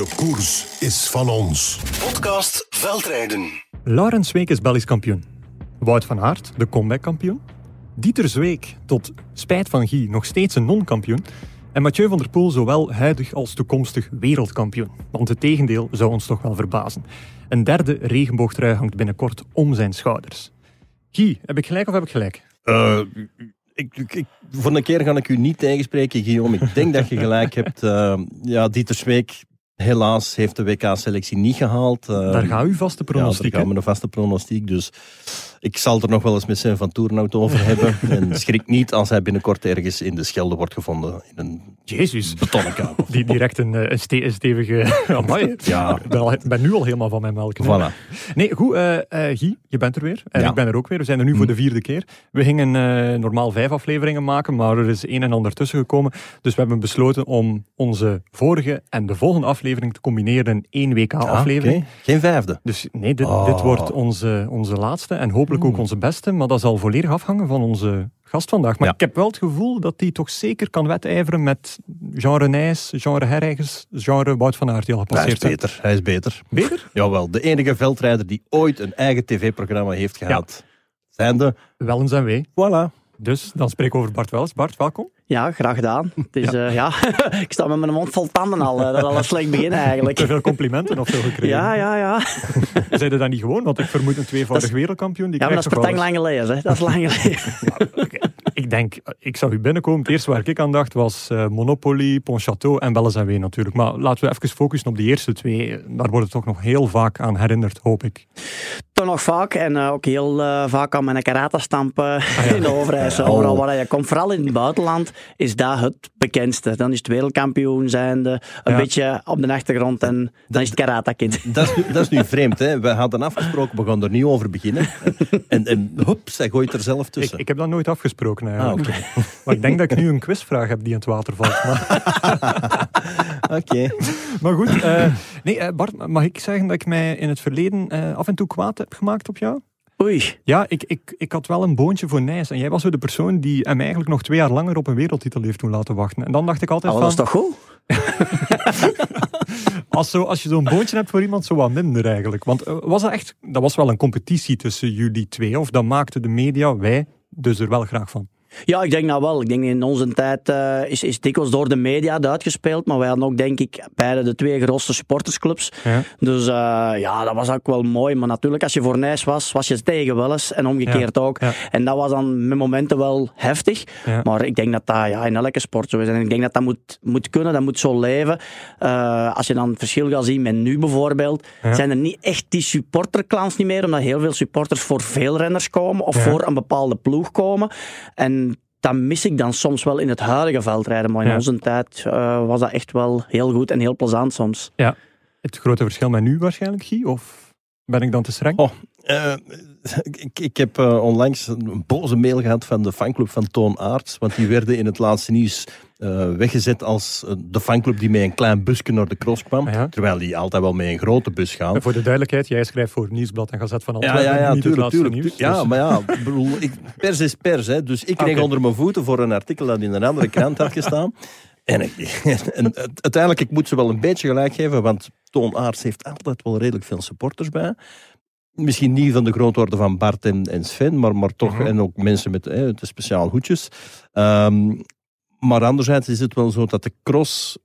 De koers is van ons. Podcast Veldrijden. Laurens Zweek is Belgisch kampioen. Wout van Aert, de comeback-kampioen. Dieter Zweek, tot spijt van Guy, nog steeds een non-kampioen. En Mathieu van der Poel zowel huidig als toekomstig wereldkampioen. Want het tegendeel zou ons toch wel verbazen. Een derde regenboogtrui hangt binnenkort om zijn schouders. Guy, heb ik gelijk of heb ik gelijk? Uh, ik, ik, voor een keer ga ik u niet tegenspreken, Guillaume. Ik denk dat je gelijk hebt. Uh, ja, Dieter Zweek helaas heeft de WK-selectie niet gehaald. Daar gaat u vaste pronostiek. Ja, daar gaan we een vaste pronostiek. Dus ik zal er nog wel eens met zijn van Toernout over hebben. en schrik niet als hij binnenkort ergens in de Schelde wordt gevonden. In een Jezus. betonnen kamer. Die direct een, een, ste een stevige... Amai. Ja. Ik ben nu al helemaal van mijn melk. Voilà. Nee, goed. Uh, uh, Guy, je bent er weer. En ja. ik ben er ook weer. We zijn er nu voor de vierde keer. We gingen uh, normaal vijf afleveringen maken, maar er is een en ander tussen gekomen. Dus we hebben besloten om onze vorige en de volgende aflevering te combineren in één WK-aflevering. Ah, okay. Geen vijfde? Dus nee, dit, oh. dit wordt onze, onze laatste en hopelijk ook onze beste. Maar dat zal volledig afhangen van onze gast vandaag. Maar Ja. ik heb wel het gevoel dat hij toch zeker kan wedijveren met genre Nijs, genre Herregens, genre Wout van Aert die al Hij is beter. Hij is beter. Beter? Jawel, de enige veldrijder die ooit een eigen tv-programma heeft gehad. Zijn de... Wel eens en wee. Voilà. Dus dan spreken we over Bart Wels. Bart, welkom. Ja, graag gedaan. Het is, ja. ja. ik sta met mijn mond vol tanden al. eh, Dat is al een slecht begin eigenlijk. Te veel complimenten of zo gekregen. Ja, ja, ja. Zijn dat niet gewoon? Want ik vermoed een tweevoudig is- wereldkampioen. Die Ja, maar dat is per lang geleden. Hè. Dat is lang geleden. Ik denk, ik zou u binnenkomen. Het eerste waar ik aan dacht was eh, Monopoly, Pontchâteau en Welles en Wee natuurlijk. Maar laten we even focussen op die eerste twee. Daar wordt het toch nog heel vaak aan herinnerd, hoop ik. Toch nog vaak. En eh, ook heel eh, vaak aan mijn karate-stamp eh, Ah, in de overijssel. Oh. Overal waar je komt. Vooral in het buitenland is dat het bekendste. Dan is het wereldkampioen zijnde. Een Ja. beetje op de achtergrond. En dan is het karate-kind. Dat is, nu, dat is nu vreemd. Hè? We hadden afgesproken, we gaan er niet over beginnen. En, en hups, hij gooit er zelf tussen. ik heb dat nooit afgesproken ah, eigenlijk. oké. Maar ik denk dat ik nu een quizvraag heb die in het water valt. Maar, Oké. maar goed, eh, nee, Bart, mag ik zeggen dat ik mij in het verleden eh, af en toe kwaad heb gemaakt op jou? Oei. Ja, ik, ik, ik had wel een boontje voor Nijs. En jij was zo de persoon die hem eigenlijk nog twee jaar langer op een wereldtitel heeft doen laten wachten. En dan dacht ik altijd Oh, van... dat is toch goed? Als, zo, als je zo'n boontje hebt voor iemand, zo wat minder eigenlijk. Want eh, was dat echt... Dat was wel een competitie tussen jullie twee. Of dat maakte de media, wij, dus er wel graag van. Ja, ik denk nou wel. Ik denk in onze tijd eh, is, is dikwijls door de media uitgespeeld. Maar wij hadden ook, denk ik, beide de twee grootste supportersclubs. Ja. Dus eh, ja, dat was ook wel mooi. Maar natuurlijk, als je voor Nijs was, was je tegen Welles. En omgekeerd ook. ja. En dat was dan met momenten wel heftig. Maar ik denk dat dat ja, in elke sport zo is. En ik denk dat dat moet, moet kunnen, dat moet zo leven. Eh, als je dan het verschil gaat zien met nu bijvoorbeeld, zijn er niet echt die supporterklans niet meer. Omdat heel veel supporters voor veel renners komen. Of voor een bepaalde ploeg komen. En dat mis ik dan soms wel in het huidige veldrijden. Maar in Ja. onze tijd eh, was dat echt wel heel goed en heel plezant soms. Het grote verschil met nu waarschijnlijk, Guy? Of ben ik dan te streng? Oh, eh, ik, ik heb eh, onlangs een boze mail gehad van de fanclub van Toon Aerts. Want die werden in het laatste nieuws eh, weggezet als eh, de fanclub die met een klein busje naar de cross kwam. Ja. Terwijl die altijd wel met een grote bus gaan. En voor de duidelijkheid, jij schrijft voor Nieuwsblad en Gazet van Ja, Antwerpen. ja, ja, tuurlijk, tuurlijk. nieuws. Ja, dus- maar ja, ik bedoel, ik, pers is pers. Hè, dus ik kreeg onder mijn voeten voor een artikel dat in een andere krant had gestaan. En, ik, en uiteindelijk, ik moet ze wel een beetje gelijk geven, want Toon Aerts heeft altijd wel redelijk veel supporters bij. Misschien niet van de grootorde van Bart en, en Sven, maar, maar toch, Mhm. en ook mensen met hè, de speciaal hoedjes. Ehm, maar anderzijds is het wel zo dat de cross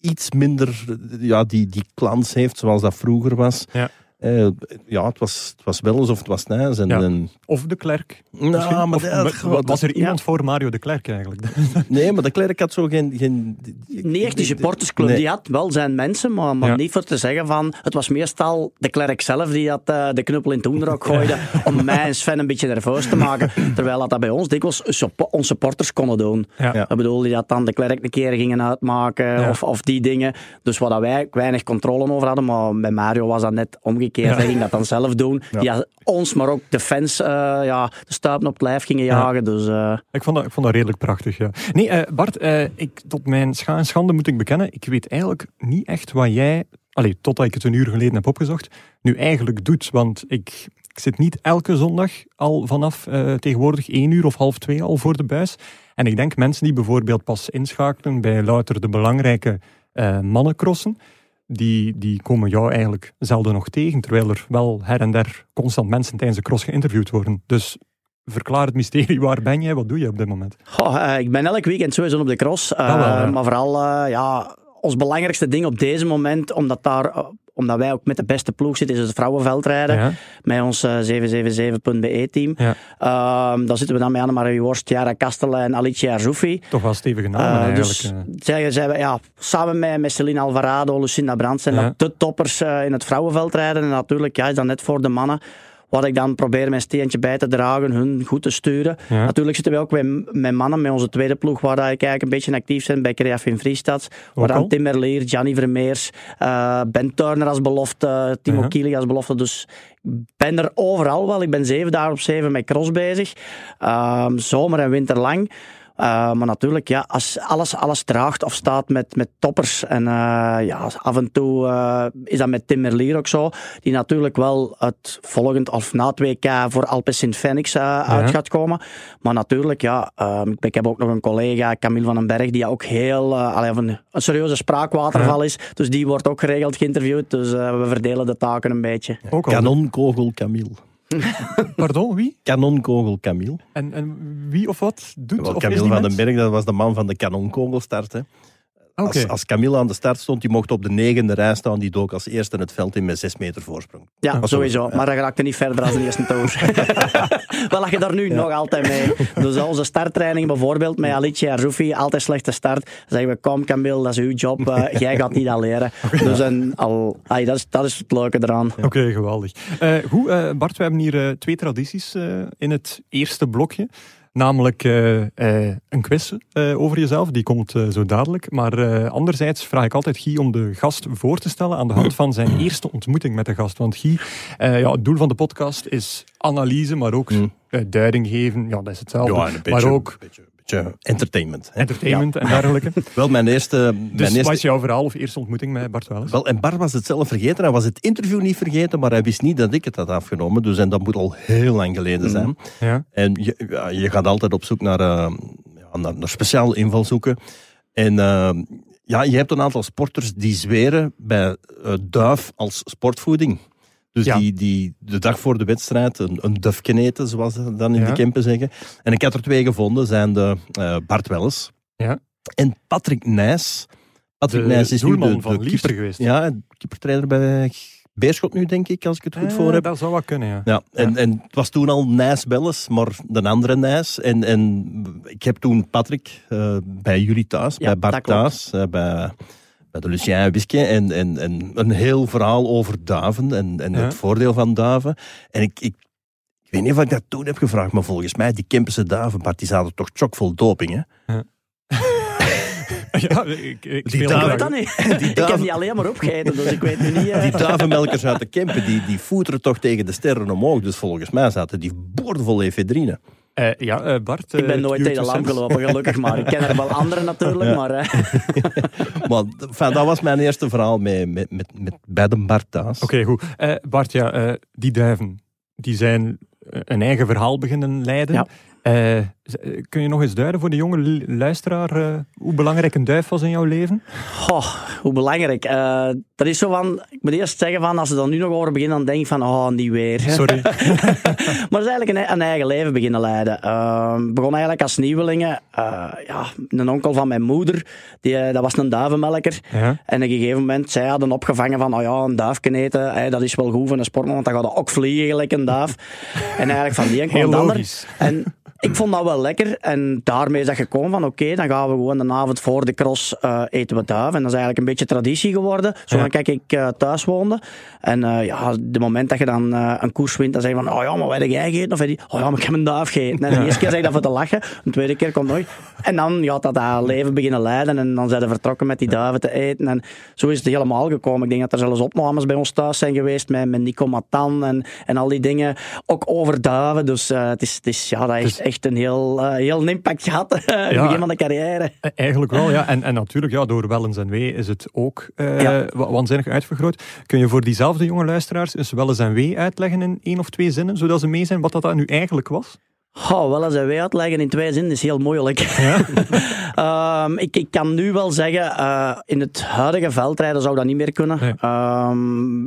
iets minder ja, die, die klans heeft zoals dat vroeger was. Ja. Eh, ja, het was, het was wel alsof het was Nijs. En, Ja. en, Of de Klerk. nou, maar Of was er ja. iemand voor Mario de Klerk eigenlijk? nee, maar de Klerk had zo geen... geen echt die supportersclub. Nee. Die had wel zijn mensen, maar, maar Ja. niet voor te zeggen van... Het was meestal de klerk zelf die dat, eh, de knuppel in het hoenderok gooide om mij en Sven een beetje nerveus te maken. Terwijl dat, dat bij ons dikwijls onze supporters konden doen. Ja. Ja. Ik bedoel, die dat dan de klerk een keer gingen uitmaken Ja. of, of die dingen. Dus waar dat wij weinig controle over hadden, maar bij Mario was dat net omgekeerd. Hij ging dat dan zelf doen. Ja. Die ons, maar ook de fans eh, ja, de stuipen op het lijf gingen jagen. Dus eh, Ik vond dat, ik vond dat redelijk prachtig, ja. Nee, eh, Bart, ik, tot mijn scha schande moet ik bekennen, ik weet eigenlijk niet echt wat jij, allee, totdat ik het een uur geleden heb opgezocht, nu eigenlijk doet. Want ik, ik zit niet elke zondag al vanaf tegenwoordig één uur of half twee al voor de buis. En ik denk mensen die bijvoorbeeld pas inschakelen bij louter de belangrijke mannencrossen, die, die komen jou eigenlijk zelden nog tegen, terwijl er wel her en der constant mensen tijdens de cross geïnterviewd worden. Dus verklaar het mysterie, waar ben jij, wat doe je op dit moment? Eh, ik ben elk weekend sowieso op de cross. eh, Dat wel, ja. Maar vooral, eh, ja, ons belangrijkste ding op deze moment, omdat, daar, omdat wij ook met de beste ploeg zitten, is het vrouwenveldrijden. Ja, Met ons eh, 777.be-team. ja, Ehm daar zitten we dan met Annemarie Worst, Jara Kastelen en Alicia Arzoufi. toch wel stevige namen Eh, eigenlijk. dus eh. zij, zij, ja, samen met, met Celine Alvarado, Lucinda Brandt zijn dat de toppers eh, in het vrouwenveldrijden. En natuurlijk ja, is dat net voor de mannen. Wat ik dan probeer mijn steentje bij te dragen, hun goed te sturen. Ja. Natuurlijk zitten we ook met, met mannen, met onze tweede ploeg, waar ik eigenlijk een beetje actief zijn bij Creaf in Friestad. Waar dan Tim Merlier, Gianni Vermeers, eh, Ben Turner als belofte, Timo. Kielig als belofte. Dus ik ben er overal wel. Ik ben zeven dagen op zeven met cross bezig. Ehm, zomer en winter lang. Uh, maar natuurlijk, ja, als alles, alles draagt of staat met, met toppers. En uh, ja, af en toe uh, is dat met Tim Merlier ook zo. Die natuurlijk wel het volgend of na het WK voor Alpes Sint-Fenix ja. uit gaat komen. Maar natuurlijk, ja, um, ik, ik, heb ook nog een collega, Camille van den Berg, die ook heel uh, allee, een, een, serieuze spraakwaterval is. Dus die wordt ook geregeld geïnterviewd. Dus we verdelen de taken een beetje. Ook Kanonkogel Camille. Pardon, wie? Kanonkogel Camille. En, en wie of wat doet Wel, of Camille van den Berg, dat was de man van de kanonkogelstart. Hè. Okay. Als, als Camille aan de start stond, die mocht op de negende rij staan, die dook als eerste in het veld in met zes meter voorsprong. Ja, was sowieso. Ja. Maar dat raakte niet verder als de eerste toer. Wel lag je daar nu ja. nog altijd mee. Dus onze starttraining bijvoorbeeld met Alicia Arzoufi, altijd slechte start. Dan zeggen we, kom Camille, dat is uw job, uh, jij gaat niet al leren. Okay. Dus en, al, ay, dat, is, dat is het leuke eraan. Oké, okay, geweldig. Uh, goed, uh, Bart, we hebben hier uh, twee tradities in het eerste blokje. Namelijk uh, uh, een quiz uh, over jezelf, die komt zo dadelijk. Maar anderzijds vraag ik altijd Guy om de gast voor te stellen aan de hand van zijn eerste ontmoeting met de gast. Want Guy, ja, het doel van de podcast is analyse, maar ook mm. duiding geven. Ja, dat is hetzelfde. Ja, een beetje, maar ook entertainment. Hè? Entertainment ja. en dergelijke. Wel, mijn eerste... Mijn dus eerste... wat is jouw verhaal of eerste ontmoeting met Bart Welles? Wel, en Bart was het zelf vergeten. Hij was het interview niet vergeten, maar hij wist niet dat ik het had afgenomen. Dus en dat moet al heel lang geleden zijn. Mm. Ja. En je, ja, je gaat altijd op zoek naar, uh, naar, naar speciaal invalshoeken. En uh, ja, je hebt een aantal sporters die zweren bij uh, duif als sportvoeding. Dus ja. die, die de dag voor de wedstrijd een, een dufken eten, zoals ze dan in ja. de Kempen zeggen. En ik had er twee gevonden, zijn de uh, Bart Welles ja. en Patrick Nijs. Patrick de Nijs is nu de, van de keeper geweest. Ja, keepertrainer bij Beerschot nu, denk ik, als ik het goed eh, voor heb. Dat zou wel kunnen, ja. ja, en, ja. en het was toen al Nijs Belles, maar de andere Nijs. En, en ik heb toen Patrick uh, bij jullie thuis, ja, bij Bart thuis, uh, bij bij de Lucien Wiske en, en, en een heel verhaal over duiven en, en ja. het voordeel van duiven. En ik, ik, ik weet niet of ik dat toen heb gevraagd, maar volgens mij, die die zaten toch chockvol doping, hè? Ja. ja, ik, ik die dat niet. Die duiven, ik heb die alleen maar opgegeten, dus ik weet nu niet... Uh... Die duivenmelkers uit de Kempen, die, die voeteren toch tegen de sterren omhoog. Dus volgens mij zaten die boordevol efedrine. Uh, ja, uh, Bart. ik ben nooit tegen de lamp gelopen, gelukkig maar. Ik ken er wel anderen natuurlijk, ja. maar... maar enfin, dat was mijn eerste verhaal met, met, met, met bij de Bart thuis. Oké, okay, goed. Uh, Bart, ja, die duiven, die zijn een eigen verhaal beginnen leiden. Ja. Uh, kun je nog eens duiden voor de jonge luisteraar uh, hoe belangrijk een duif was in jouw leven? Goh, hoe belangrijk. Uh, dat is zo van, ik moet eerst zeggen van, als ze dan nu nog over beginnen, dan denk ik van, oh, niet weer. Sorry. maar dat is eigenlijk een, een, eigen leven beginnen leiden. Ehm, begon eigenlijk als nieuwelingen. ja, een onkel van mijn moeder, die, dat was een duivenmelker. Ja. En op een gegeven moment, zij hadden opgevangen van, oh ja, een duifje eten, hey, dat is wel goed voor een sportman, want dan gaat dat ook vliegen gelijk een duif. en eigenlijk van die en kwam Heel het logisch. En ik vond dat wel lekker en daarmee is dat gekomen van oké, okay, dan gaan we gewoon de avond voor de cross uh, eten we duif. En dat is eigenlijk een beetje traditie geworden, zolang ja. ik uh, thuis woonde. En uh, ja, de moment dat je dan een koers wint, dan zeg je van, oh ja, maar wat heb jij gegeten? Of je, oh ja, maar ik heb een duif gegeten. En de eerste keer zeg je dat voor te lachen, de tweede keer komt nooit. En dan ja, dat dat leven beginnen leiden en dan zijn ze vertrokken met die duiven te eten. En zo is het helemaal gekomen. Ik denk dat er zelfs opnames bij ons thuis zijn geweest met, met Nico Matan en, en al die dingen. Ook over duiven, dus het, is, het is, ja, dat heeft echt een heel, uh, heel een impact gehad in het ja, begin van de carrière. Eigenlijk wel, ja. En, en natuurlijk, ja, door Wellens en Wee is het ook uh, ja. waanzinnig uitvergroot. Kun je voor diezelfde jonge luisteraars eens Wellens en Wee uitleggen in één of twee zinnen, zodat ze mee zijn wat dat nu eigenlijk was? Oh, wel eens een wij uitleggen in twee zinnen is heel moeilijk. Ehm, ik, ik kan nu wel zeggen, eh, in het huidige veldrijden zou dat niet meer kunnen. Nee. Ehm,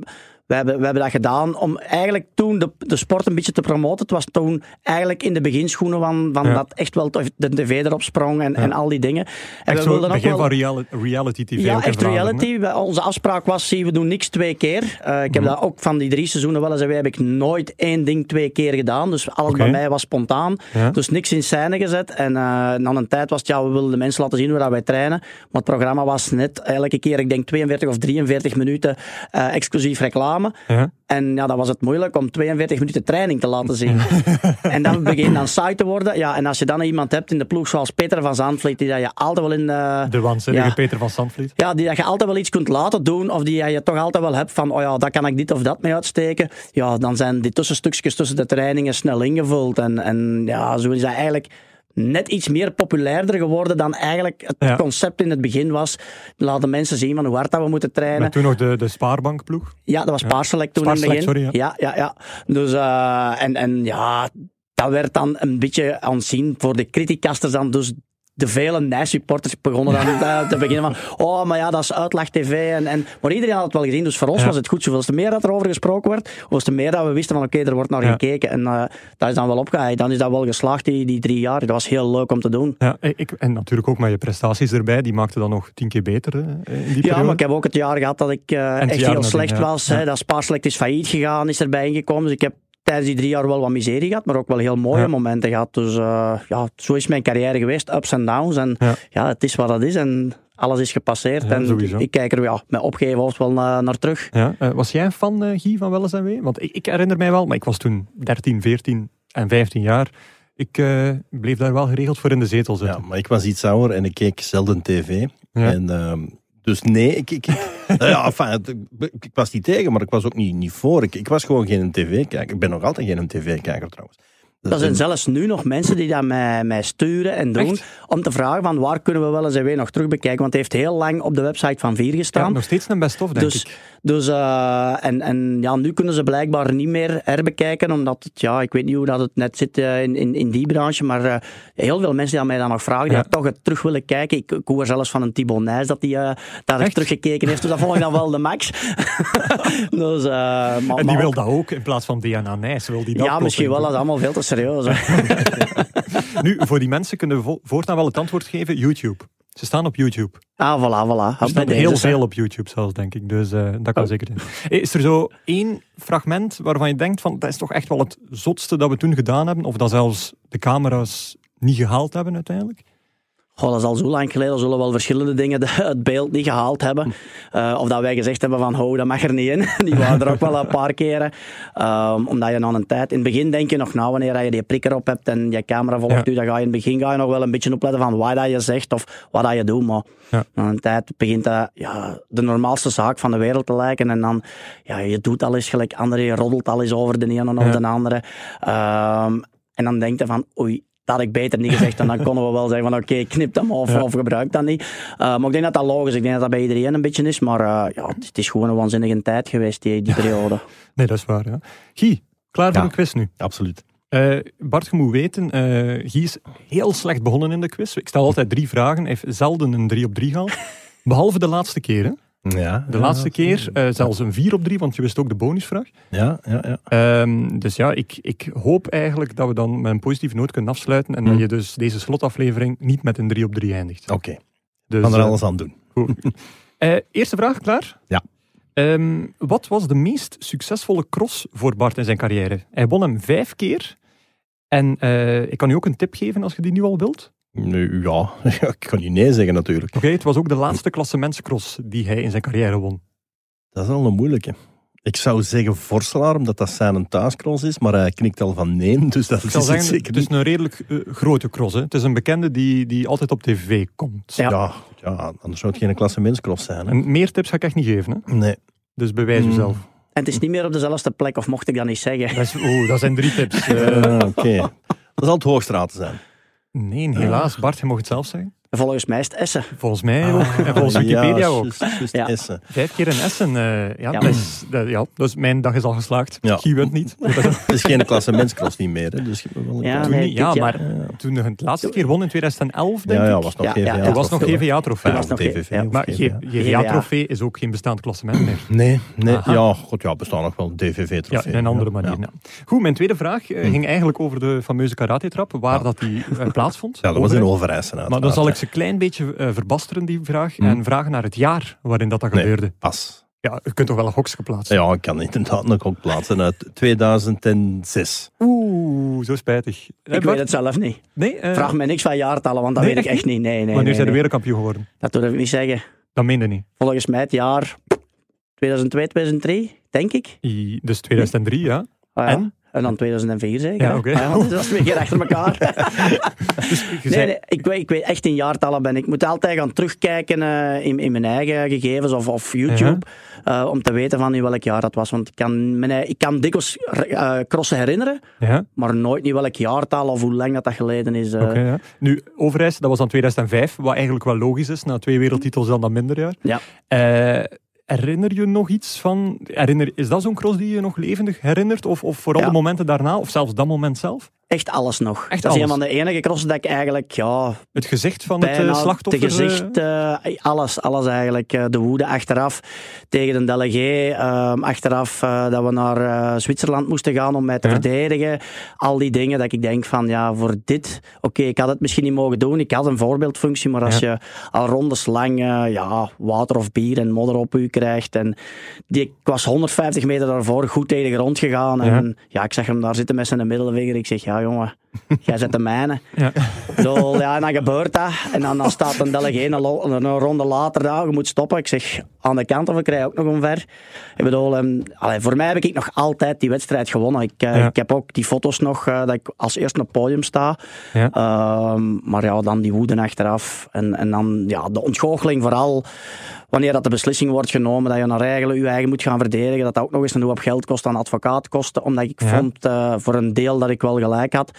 we hebben, we hebben dat gedaan om eigenlijk toen de, de sport een beetje te promoten. Het was toen eigenlijk in de beginschoenen van, van Ja. dat echt wel de tv erop sprong en, en al die dingen. En Echt we wilden ook wel- van reali- reality TV. ja, echt reality. Onze afspraak was, zie, we doen niks twee keer. Eh, ik heb Mhm. dat ook van die drie seizoenen wel eens en wij heb ik nooit één ding twee keer gedaan. Dus alles bij mij was spontaan. Ja. Dus niks in scène gezet. En eh, na een tijd was het, ja, we wilden de mensen laten zien hoe dat wij trainen. Maar het programma was net elke keer, ik denk 42 of 43 minuten eh, exclusief reclame. Ja. En ja, dat was het moeilijk om 42 minuten training te laten zien. en dan begin je dan saai te worden. Ja, en als je dan iemand hebt in de ploeg zoals Peter van Zandvliet, die dat je altijd wel in... eh, De waanzinnige Ja. Peter van Sandvliet. ja, die dat je altijd wel iets kunt laten doen, of die je toch altijd wel hebt van, oh ja, daar kan ik dit of dat mee uitsteken. Ja, dan zijn die tussenstukjes tussen de trainingen snel ingevuld. En, en ja, zo is dat eigenlijk net iets meer populairder geworden dan eigenlijk het Ja. concept in het begin was. Laten mensen zien van hoe hard dat we moeten trainen. Met toen nog de, de spaarbankploeg. Ja, dat was Paarselect toen in het begin. sorry, ja. Ja, ja, Dus, eh, en, en ja, dat werd dan een beetje aanzien voor de criticasters dan. Dus de vele Nijs-supporters begonnen dan eh, te beginnen van, oh, maar ja, dat is uitlag-tv. En, en, maar iedereen had het wel gezien, dus voor ons Ja. was het goed. Zoveel te meer dat er over gesproken werd, hoeveel te meer dat we wisten van, oké, er wordt naar Ja. gekeken. En eh dat is dan wel opgehaald. Dan is dat wel geslaagd, die, die drie jaar. Dat was heel leuk om te doen. Ja, ik, en natuurlijk ook met je prestaties erbij. Die maakte dan nog tien keer beter hè, in die Ja, periode. maar ik heb ook het jaar gehad dat ik eh, echt heel slecht was. Hè, dat Spaarselect is failliet gegaan, is erbij ingekomen. Dus ik heb tijdens die drie jaar wel wat miserie gehad, maar ook wel heel mooie Ja. momenten gehad. Dus eh, ja, zo is mijn carrière geweest, ups en downs. En Ja. ja. het is wat het is en alles is gepasseerd. Ja, en sowieso. ik kijk er ja, met opgeven hoofd wel naar, naar terug. Ja, eh, was jij een fan, eh, Guy, van Welles en Wee? Want ik, ik herinner mij wel, maar ik was toen 13, 14 en 15 jaar. Ik eh, bleef daar wel geregeld voor in de zetel Ja, zitten. maar ik was iets ouder en ik keek zelden tv. Ja. En, ehm, dus nee, ik, ik, nou ja, enfin, het- ik, ik was niet tegen, maar ik was ook niet, niet voor. Ik, ik was gewoon geen tv-kijker. Ik ben nog altijd geen tv-kijker trouwens. Er zijn een- zelfs nu nog mensen die dat mij, mij sturen en doen. Echt? Om te vragen van waar kunnen we wel eens en weer nog terugbekijken. Want het heeft heel lang op de website van Vier Ja, gestaan. nog steeds een best-of, denk Dus, ik. Dus eh, en, en ja, nu kunnen ze blijkbaar niet meer herbekijken, omdat het, ja, ik weet niet hoe dat het net zit eh, in, in, in die branche, maar eh, heel veel mensen die aan mij dan nog vragen, die Ja. toch het terug willen kijken. Ik, ik hoor zelfs van een Thibaut Nijs dat hij daar teruggekeken heeft, dus dat vond ik dan wel de max. dus, maar, En maar die wil ook- dat ook, in plaats van DNA Nijs. Wil die dat ja, misschien wel, dat is allemaal veel te serieus. Nu, voor die mensen kunnen we vo- voortaan wel het antwoord geven. YouTube. Ze staan op YouTube. ah, voilà, voilà. Er deze, heel hè. veel op YouTube zelfs, denk ik. Dus eh, dat kan Oh. zeker zijn. Is er zo één fragment waarvan je denkt van dat is toch echt wel het zotste dat we toen gedaan hebben? Of dat zelfs de camera's niet gehaald hebben uiteindelijk? Goh, dat is al zo lang geleden. Zullen wel verschillende dingen het beeld niet gehaald hebben. Eh, of dat wij gezegd hebben van, ho, dat mag er niet in. Die waren er ook wel een paar keren. Ehm, omdat je na een tijd... In het begin denk je nog, nou, wanneer je die prikker op hebt en je camera volgt Ja. u, dan ga je in het begin ga je nog wel een beetje opletten van wat dat je zegt of wat dat je doet. Maar Ja. na een tijd begint dat ja, de normaalste zaak van de wereld te lijken. En dan, ja, je doet al eens gelijk anderen, je roddelt al eens over de ene of Ja. de andere. Ehm, en dan denk je van, oei, dat had ik beter niet gezegd. En dan konden we wel zeggen van oké, knip dat maar of, Ja. of gebruik dat niet. Uh, maar ik denk dat dat logisch is. Ik denk dat dat bij iedereen een beetje is. Maar uh, ja, het, is gewoon een waanzinnige tijd geweest, die, die periode. Nee, dat is waar. Ja. Guy, klaar voor Ja. de quiz nu? Absoluut. Eh, Bart, je moet weten, eh Guy is heel slecht begonnen in de quiz. Ik stel altijd drie vragen. Hij heeft zelden een drie op drie gehaald. Behalve de laatste keer. Hè? Ja, De laatste keer eh, zelfs een vier op drie, want je wist ook de bonusvraag. Ja, ja, ja. Ehm, dus ja, ik, ik hoop eigenlijk dat we dan met een positieve noot kunnen afsluiten en dat je dus deze slotaflevering niet met een 3 op 3 eindigt. Oké, Dus, we gaan er eh, alles aan doen. goed. Eh, eerste vraag, klaar? Ja. Ehm, wat was de meest succesvolle cross voor Bart in zijn carrière? Hij won hem vijf keer. En ik kan u ook een tip geven als je die nu al wilt. Ja, ik kan niet nee zeggen natuurlijk. Oké, het was ook de laatste klassementscross die hij in zijn carrière won. Dat is al een moeilijke. Ik zou zeggen Vorselaar, omdat dat zijn thuiscross is, maar hij knikt al van nee, dus dat Ik is zal het zeggen, zeker het is een redelijk eh, grote cross. Hè. Het is een bekende die, die altijd op tv komt. Ja. Ja, ja, anders zou het geen klassementscross zijn. Hè? En meer tips ga ik echt niet geven. Hè. Nee. Dus bewijs Mm. jezelf. En het is niet meer op dezelfde plek, of mocht ik dat niet zeggen. Dat, is, oeh, dat zijn drie tips. Oké. Dat zal het Hoogstraat zijn. Nee, helaas. Bart, je mag het zelf zeggen. Volgens mij is het Essen. Volgens mij ook. En volgens Wikipedia ja, ook. Ja. Essen. Vijf keer in Essen. eh, ja, Ja. Dat is, dat, ja, dus mijn dag is al geslaagd. Ja. Guy wint niet. Het is geen klassementscross niet meer, hè, dus wel Ja. Toen nee, niet, ja, maar toen hij het laatste keer won in 2011, denk ja, ja, ik. was nog Ja, GVA. ja, ja. Toen was nog GVA-trofee. nog ja. Maar GVA. GVA-trofee is ook geen bestaand klassement meer. Nee, nee Aha. ja, god, ja, bestaan nog wel Ja, DVV-trofee. in een andere manier. ja. Goed, mijn tweede vraag eh, ging eigenlijk over de fameuze karate-trap, waar dat die eh, plaatsvond. Ja, dat was in Overijssel. Overijssen. Maar dan zal ik ze een klein beetje eh, verbasteren, die vraag, en vragen naar het jaar waarin dat, dat Nee. gebeurde. Pas. Ja, je kunt toch wel een gokje plaatsen? Ja, ik kan inderdaad nog ook plaatsen uit 2006. Oeh, zo spijtig. Eh, Ik Bart? weet het zelf niet. Nee, eh, Vraag me niks van jaartallen, want dat Nee, weet ik echt niet. Nee, nee, wanneer nee, zijn de nee. wereldkampioen geworden? Dat durf ik niet zeggen. Dat meende niet. Volgens mij het jaar 2002, 2003, denk ik. I- Dus 2003, ja. Ah, ja. En? En dan 2004 zeker. Ja, oké. Ah, ja, want dat is twee keer achter elkaar. Dus Nee, nee, ik, weet, ik weet echt in jaartallen ben. Ik moet altijd gaan terugkijken eh, in, in mijn eigen gegevens of, of YouTube. eh, om te weten van in welk jaar dat was. Want ik kan, mijn, ik kan dikwijls eh, crossen herinneren. Ja, Maar nooit niet welk jaartal of hoe lang dat, dat geleden is. oké. ja. Nu, Overijs, dat was dan 2005, wat eigenlijk wel logisch is. Na twee wereldtitels dan dat minder jaar. Ja. Herinner je nog iets van... Herinner, is dat zo'n cross die je nog levendig herinnert? Of, of vooral Ja. de momenten daarna? Of zelfs dat moment zelf? Echt alles nog. Echt dat is alles? een van de enige crossen dat ik eigenlijk ja, Het gezicht van het eh, slachtoffer? eh, gezicht, eh, alles, alles eigenlijk. Eh, de woede achteraf tegen de delegé. ehm, achteraf eh, dat we naar eh, Zwitserland moesten gaan om mij te Ja. verdedigen. Al die dingen dat ik denk van ja, voor dit, oké, ik had het misschien niet mogen doen. Ik had een voorbeeldfunctie, maar als je al rondes lang eh, ja, water of bier en modder op u krijgt. En die, ik was 150 meter daarvoor goed tegen de grond gegaan. En ja, ik zag hem daar zitten met zijn middelvinger. Ik zeg, ja jongen, jij zet de mijne. Ja. Bedoel, ja, en dan gebeurt dat. En dan, dan staat een delegé een, een ronde later daar, je moet stoppen. Ik zeg, aan de kant of ik krijg ook nog omver. Ik bedoel, allee, voor mij heb ik nog altijd die wedstrijd gewonnen. Ik, eh, Ja. ik heb ook die foto's nog, eh, dat ik als eerste op het podium sta. Ja. Ehm, maar ja, dan die woede achteraf. En, en dan ja, de ontgoocheling vooral. Wanneer dat de beslissing wordt genomen dat je naar eigenlijk je eigen moet gaan verdedigen. Dat dat ook nog eens een hoop geld kost aan advocaatkosten. Omdat ik Ja. vond eh, voor een deel dat ik wel gelijk had.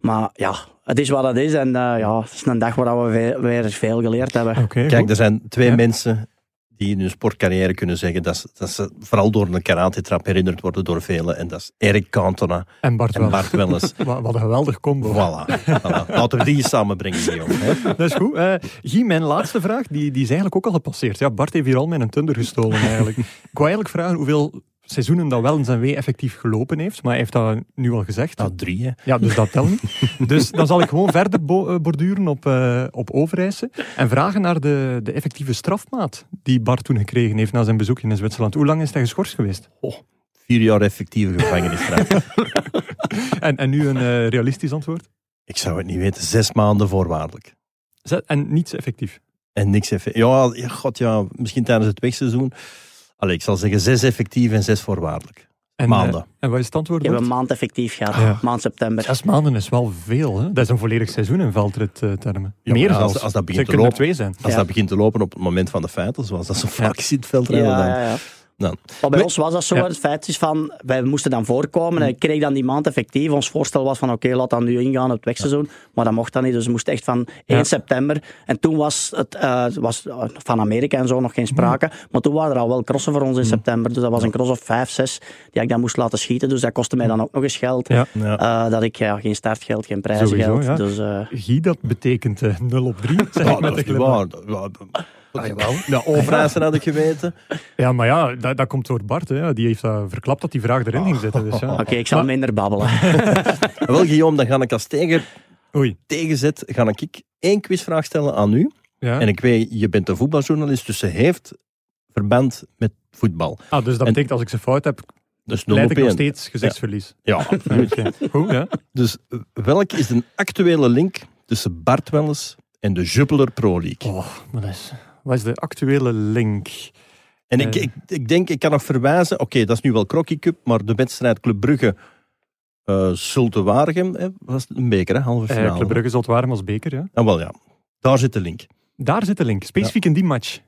Maar ja, het is wat het is. En eh, ja, het is een dag waar we weer veel geleerd hebben. Kijk, goed. er zijn twee Ja. mensen die in hun sportcarrière kunnen zeggen dat ze, dat ze vooral door een karate-trap herinnerd worden door velen. En dat is Eric Cantona En Bart en. Bart Welles. Wat, een geweldig combo. Voilà, voilà. Laten we die samenbrengen, hè. Dat is goed. Eh Guy, mijn laatste vraag, die, die is eigenlijk ook al gepasseerd. Ja, Bart heeft hier al mijn thunder gestolen eigenlijk. Ik wou eigenlijk vragen hoeveel seizoenen dat wel in zijn W effectief gelopen heeft, maar hij heeft dat nu al gezegd. Nou, drie, hè. Ja, dus dat telt niet. Dus dan zal ik gewoon verder bo- eh, borduren op, eh op Overijse en vragen naar de, de effectieve strafmaat die Bart toen gekregen heeft na zijn bezoekje in Zwitserland. Hoe lang is hij geschorst geweest? Oh, vier jaar effectieve gevangenisstraf. En, en nu een eh, realistisch antwoord? Ik zou het niet weten. Zes maanden voorwaardelijk. Zet- En niets effectief. En niks effectief. Ja, ja, god, ja, misschien tijdens het wegseizoen. Allee, ik zal zeggen zes effectief en zes voorwaardelijk. En, Maanden. eh, en wat is het antwoord? Ik heb een maand effectief gehad, Ja. maand september. Zes maanden is wel veel, hè? Dat is een volledig seizoen in veldrittermen. Ja, Meer als- als dat begint Ze te lopen- twee zijn. Als Ja. dat begint te lopen op het moment van de feiten, zoals dat zo vaak het veldrijden, Ja, dan... dan. Maar bij ons was dat zo. Ja. Het feit is van, wij moesten dan voorkomen. En ik kreeg dan die maand effectief. Ons voorstel was van, oké, laat dan nu ingaan op het wegseizoen. Maar dat mocht dan niet. Dus we moesten echt van 1 Ja. september. En toen was het eh, was van Amerika en zo nog geen sprake. Maar toen waren er al wel crossen voor ons in september. Dus dat was een cross of 5, 6 die ik dan moest laten schieten. Dus dat kostte mij dan ook nog eens geld. Ja. Ja. Eh, dat ik ja, geen startgeld, geen prijzengeld. Sowieso, ja. Dus eh, Guy, dat betekent eh, 0 op 3. Zeg Ja, dat is waar. Ja, Ah, jawel. Ja, Overijssen had ik geweten. Ja, maar ja, dat, dat komt door Bart. Hè. Die heeft dat verklapt dat die vraag erin ging zitten. Dus, ja. oké, ik zal Maar- minder babbelen. Wel, Guillaume, dan ga ik als tegen, Oei. tegenzet ga ik één quizvraag stellen aan u. Ja. En ik weet, je bent een voetbaljournalist, dus ze heeft verband met voetbal. ah, dus dat en- betekent als ik ze fout heb, Dus 0 leid ik nog 1. steeds gezichtsverlies. Ja, absoluut. Oké. Goed, ja. Dus eh, welk is de actuele link tussen Bart Welles en de Jupiler Pro League? Oh, maar dat is, wat is de actuele link? En ik, Eh. ik, ik denk, ik kan nog verwijzen, oké, dat is nu wel Crocky Cup, maar de wedstrijd Club Brugge eh Zulte Waregem, hè, was een beker, hè, halve Eh finale. Club Brugge zal het waren als beker, ja. Ah, wel ja, daar zit de link. Daar zit de link. Specifiek in die match.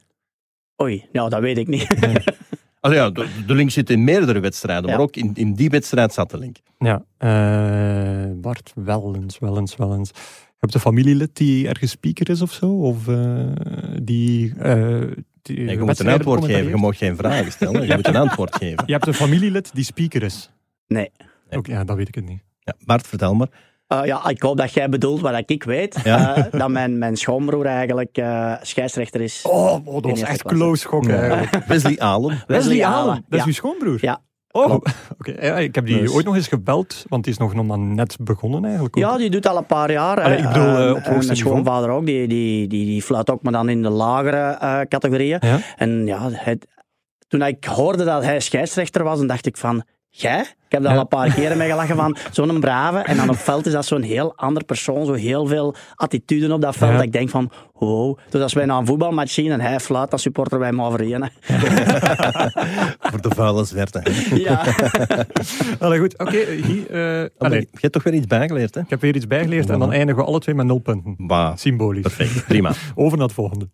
Oei, nou, dat weet ik niet. Ja, de, de link zit in meerdere wedstrijden, Ja. maar ook in, in die wedstrijd zat de link. Ja. eh, Bart Wellens, Wellens, Wellens. Hebt een familielid die ergens speaker is of zo? Of eh, die... eh, die Nee, je moet een antwoord geven. Je mag geen vragen stellen. Je moet een antwoord geven. Je hebt een familielid die speaker is. Nee. Oké, ja, dat weet ik het niet. Ja, Bart, vertel maar. Eh, ja, ik hoop dat jij bedoelt wat ik weet. Ja. eh, dat mijn, mijn schoonbroer eigenlijk eh, scheidsrechter is. Oh, dat In was echt close schok eigenlijk. Wesley Allen. Wesley Allen. Dat is Ja. uw schoonbroer? Ja. Oh, oké. Ja, ik heb die Dus- ooit nog eens gebeld, want die is nog maar net begonnen eigenlijk. Ja, die doet al een paar jaar. Allee, ik bedoel, eh, Eh, op hoogste Mijn schoonvader ook, die, die, die, die fluit ook, maar dan in de lagere eh, categorieën. Ja? En ja, toen ik hoorde dat hij scheidsrechter was, dan dacht ik van... Jij? Ik heb daar Ja. al een paar keren mee gelachen van zo'n brave. En dan op veld is dat zo'n heel ander persoon. Zo heel veel attitude op dat veld. Ja. Dat ik denk van, wow. Dus als wij naar een voetbalmatch zien en hij fluit, dan supporteren wij één, hè. Voor de vuile zwerte. Ja. Allee, goed. Oké, Guy, eh, allee, Je hebt toch weer iets bijgeleerd, hè? ik heb weer iets bijgeleerd en dan eindigen we alle twee met nul punten. Bah, Symbolisch. perfect. Prima. Over naar het volgende.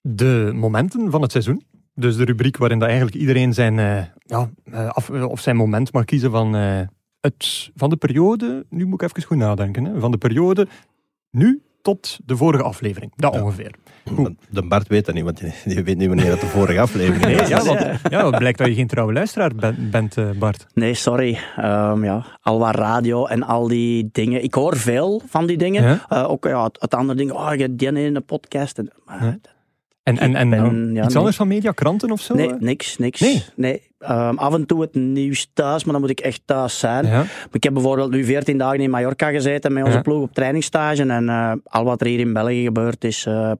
De momenten van het seizoen. Dus de rubriek waarin dat eigenlijk iedereen zijn, eh, ja, eh, af, of zijn moment mag kiezen van, eh, het, van de periode. Nu moet ik even goed nadenken. Hè, van de periode nu tot de vorige aflevering. Dat Ja. ongeveer. De Bart weet dat niet, want die- die weet niet wanneer dat de vorige aflevering Nee, is. ja, want, ja, het blijkt dat je geen trouwe luisteraar ben- bent, eh, Bart. Nee, sorry. Ehm, ja, al wat radio en al die dingen. Ik hoor veel van die dingen. Ja? Eh, ook ja, het, het andere ding. Oh, je hebt die in een podcast. En, maar, Ja. En, en, en ben- ja, iets nee. anders van media, kranten of zo? Nee, niks, niks. Nee? Ehm, af en toe het nieuws thuis, maar dan moet ik echt thuis zijn. Ja. Ik heb bijvoorbeeld nu 14 dagen in Mallorca gezeten met onze Ja. ploeg op trainingsstage. En eh, al wat er hier in België gebeurd is, eh,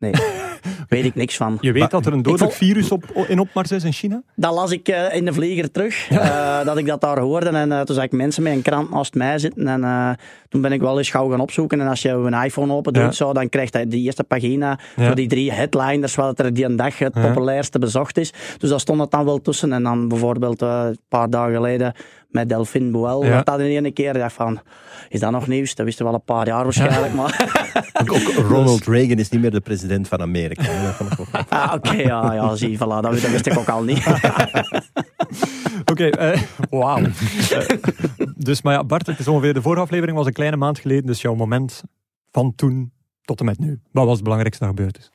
nee, weet ik niks van. Je weet dat er een dodelijk vond- virus op, in opmars is in China? Dat las ik eh, in de vlieger terug, eh, dat ik dat daar hoorde. En eh, toen zag ik mensen met een krant naast mij zitten. En toen ben ik wel eens gauw gaan opzoeken. En als je een iPhone open doet, Ja. zo, dan krijgt hij die eerste pagina Ja. voor die drie headliners, wat er die een dag het populairste bezocht is. Dus daar stond het dan wel tussen. En dan bijvoorbeeld een paar dagen geleden met Delphine Boel, Ja. dat in één keer. Ik dacht van, is dat nog nieuws? Dat wisten we al een paar jaar waarschijnlijk. Maar, Ook, ook Ronald Reagan is niet meer de president van Amerika. ah, oké, ja, ja, zie, voilà, dat, dat wist ik ook al niet. Oké, eh, wauw. Eh, dus, maar ja, Bart, het is ongeveer, de vorige aflevering was een kleine maand geleden, dus jouw moment van toen tot en met nu. Wat was het belangrijkste dat gebeurd is?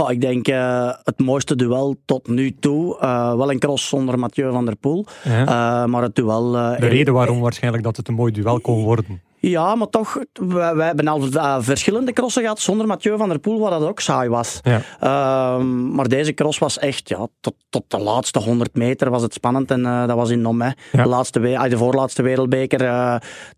Oh, ik denk eh, het mooiste duel tot nu toe. eh, wel een cross zonder Mathieu van der Poel. Ja? eh, maar het duel... de reden waarom waarschijnlijk dat het een mooi duel kon worden. Ja, maar toch, wij, wij hebben al verschillende crossen gehad zonder Mathieu van der Poel, waar dat ook saai was. Ja. Ehm, maar deze cross was echt, ja, tot, tot de laatste 100 meter was het spannend. En dat was in Nom. Ja. De, laatste, de voorlaatste wereldbeker,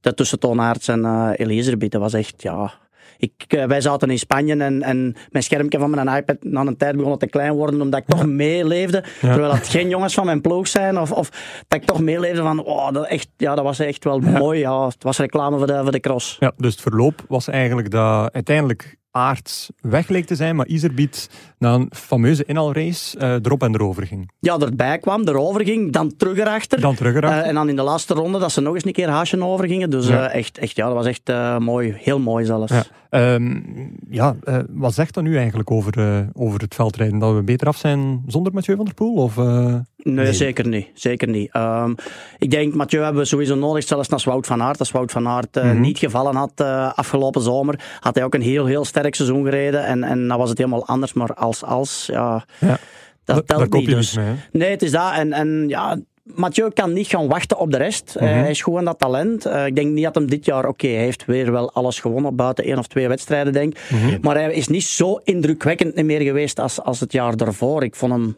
de tussen Toon Aerts en Elisabeth. Dat was echt, ja... Ik, eh, wij zaten in Spanje en, en mijn schermpje van mijn iPad na een tijd begon te klein worden, omdat ik toch meeleefde. Terwijl het geen jongens van mijn ploeg zijn. Of, of dat ik toch meeleefde van, oh, dat, echt, ja, dat was echt wel mooi. Ja. Het was reclame voor de, voor de cross. Ja, dus het verloop was eigenlijk dat uiteindelijk Aarts weg leek te zijn, maar Iserbiet na een fameuze inhaalrace eh erop en erover ging. ja, erbij kwam, erover ging, dan terug erachter. Dan terug erachter. Eh, en dan in de laatste ronde dat ze nog eens een keer haasje over gingen. Dus Ja. eh, echt, echt, ja, dat was echt mooi. Heel mooi zelfs. Ja. Ehm, ja, wat zegt dat nu eigenlijk over, over het veldrijden? Dat we beter af zijn zonder Mathieu van der Poel? Of, eh, Nee, zeker niet. Zeker niet. Ehm, ik denk, Mathieu hebben we sowieso nodig, zelfs als Wout van Aert. Als Wout van Aert Mhm. niet gevallen had afgelopen zomer, had hij ook een heel, heel sterk seizoen gereden. En, en dan was het helemaal anders. Maar als, als, ja, Ja. dat telt niet. Dus. mee? Nee, het is dat. En, en ja, Mathieu kan niet gaan wachten op de rest. Eh, Mhm. hij is gewoon dat talent. Eh, ik denk niet dat hem dit jaar, oké, hij heeft weer wel alles gewonnen, buiten één of twee wedstrijden, denk ik. Mhm. Maar hij is niet zo indrukwekkend meer geweest als, als het jaar daarvoor. Ik vond hem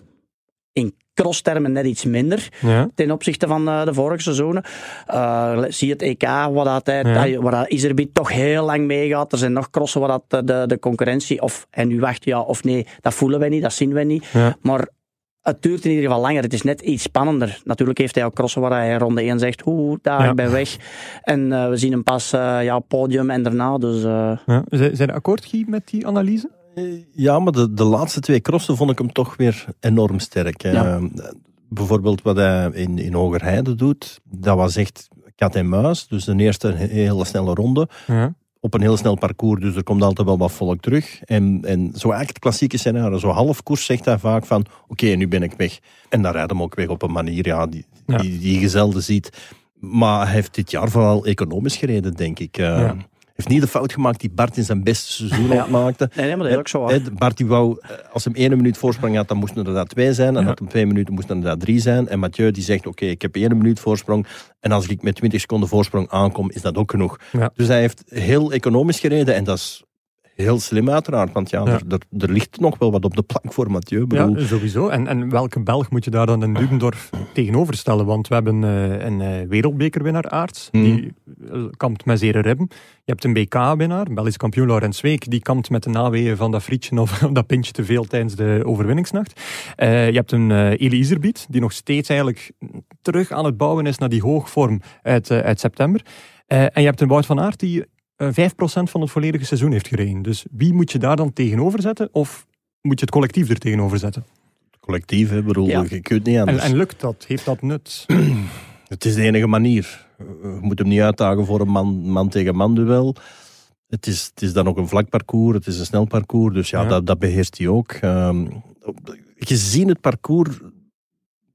crosstermen net iets minder Ja. ten opzichte van eh, de vorige seizoenen. Eh, zie het EK, waar, dat hij, Ja. waar dat Iserbiet toch heel lang meegaat. Er zijn nog crossen waar dat eh, de, de concurrentie, of hij nu wacht ja of nee, dat voelen wij niet, dat zien wij niet. Ja. Maar het duurt in ieder geval langer. Het is net iets spannender. Natuurlijk heeft hij ook crossen waar hij ronde 1 zegt, oeh, daar, Ja. ben weg. En eh, we zien hem pas eh, ja, podium en daarna. Dus eh, Ja. Zijn zijn akkoord, Guy, met die analyse? Ja, maar de, de laatste twee crossen vond ik hem toch weer enorm sterk. Ja. Bijvoorbeeld wat hij in, in Hogerheide doet, dat was echt kat en muis. Dus de eerste he- hele snelle ronde Ja. op een heel snel parcours, dus er komt altijd wel wat volk terug. En, en zo eigenlijk het klassieke scenario, zo half koers zegt hij vaak van, oké, nu ben ik weg. En dan rijdt hem ook weg op een manier ja, die, Ja. die, die je zelden ziet. Maar hij heeft dit jaar vooral economisch gereden, denk ik. Ja. Heeft niet de fout gemaakt die Bart in zijn beste seizoen Ja. maakte. Nee, nee, maar dat is ook zo. Bart die wou, eh, als hem één minuut voorsprong had, dan moesten er dat twee zijn. En Ja. had hem twee minuten, moesten er dat drie zijn. En Mathieu die zegt, oké, ik heb één minuut voorsprong. En als ik met 20 seconden voorsprong aankom, is dat ook genoeg. Ja. Dus hij heeft heel economisch gereden. En dat is heel slim uiteraard. Want ja, Ja. Er, er, er ligt nog wel wat op de plank voor Mathieu. Bedoel, Ja, sowieso. En, en welke Belg moet je daar dan in Dubendorf tegenover stellen? Want we hebben eh, een eh, wereldbekerwinnaar Aarts, Mhm. die eh, kampt met zere ribben. Je hebt een BK-winnaar, Belgisch kampioen Laurens Week, die kampt met de naweeën van dat frietje of dat pintje te veel tijdens de overwinningsnacht. Je hebt een Elie Iserbiet, die nog steeds eigenlijk terug aan het bouwen is naar die hoogvorm uit, uit september. En je hebt een Wout van Aert die 5% van het volledige seizoen heeft gereden. Dus wie moet je daar dan tegenover zetten? Of moet je het collectief er tegenover zetten? collectief, hè, Ik bedoel, Ja. je kunt niet anders. en lukt dat? Heeft dat nut? Het is de enige manier. Je moet hem niet uitdagen voor een man, man tegen man duel. Het is, het is dan ook een vlak parcours, het is een snel parcours, dus ja, Ja. Dat, dat beheerst hij ook. Ehm, gezien het parcours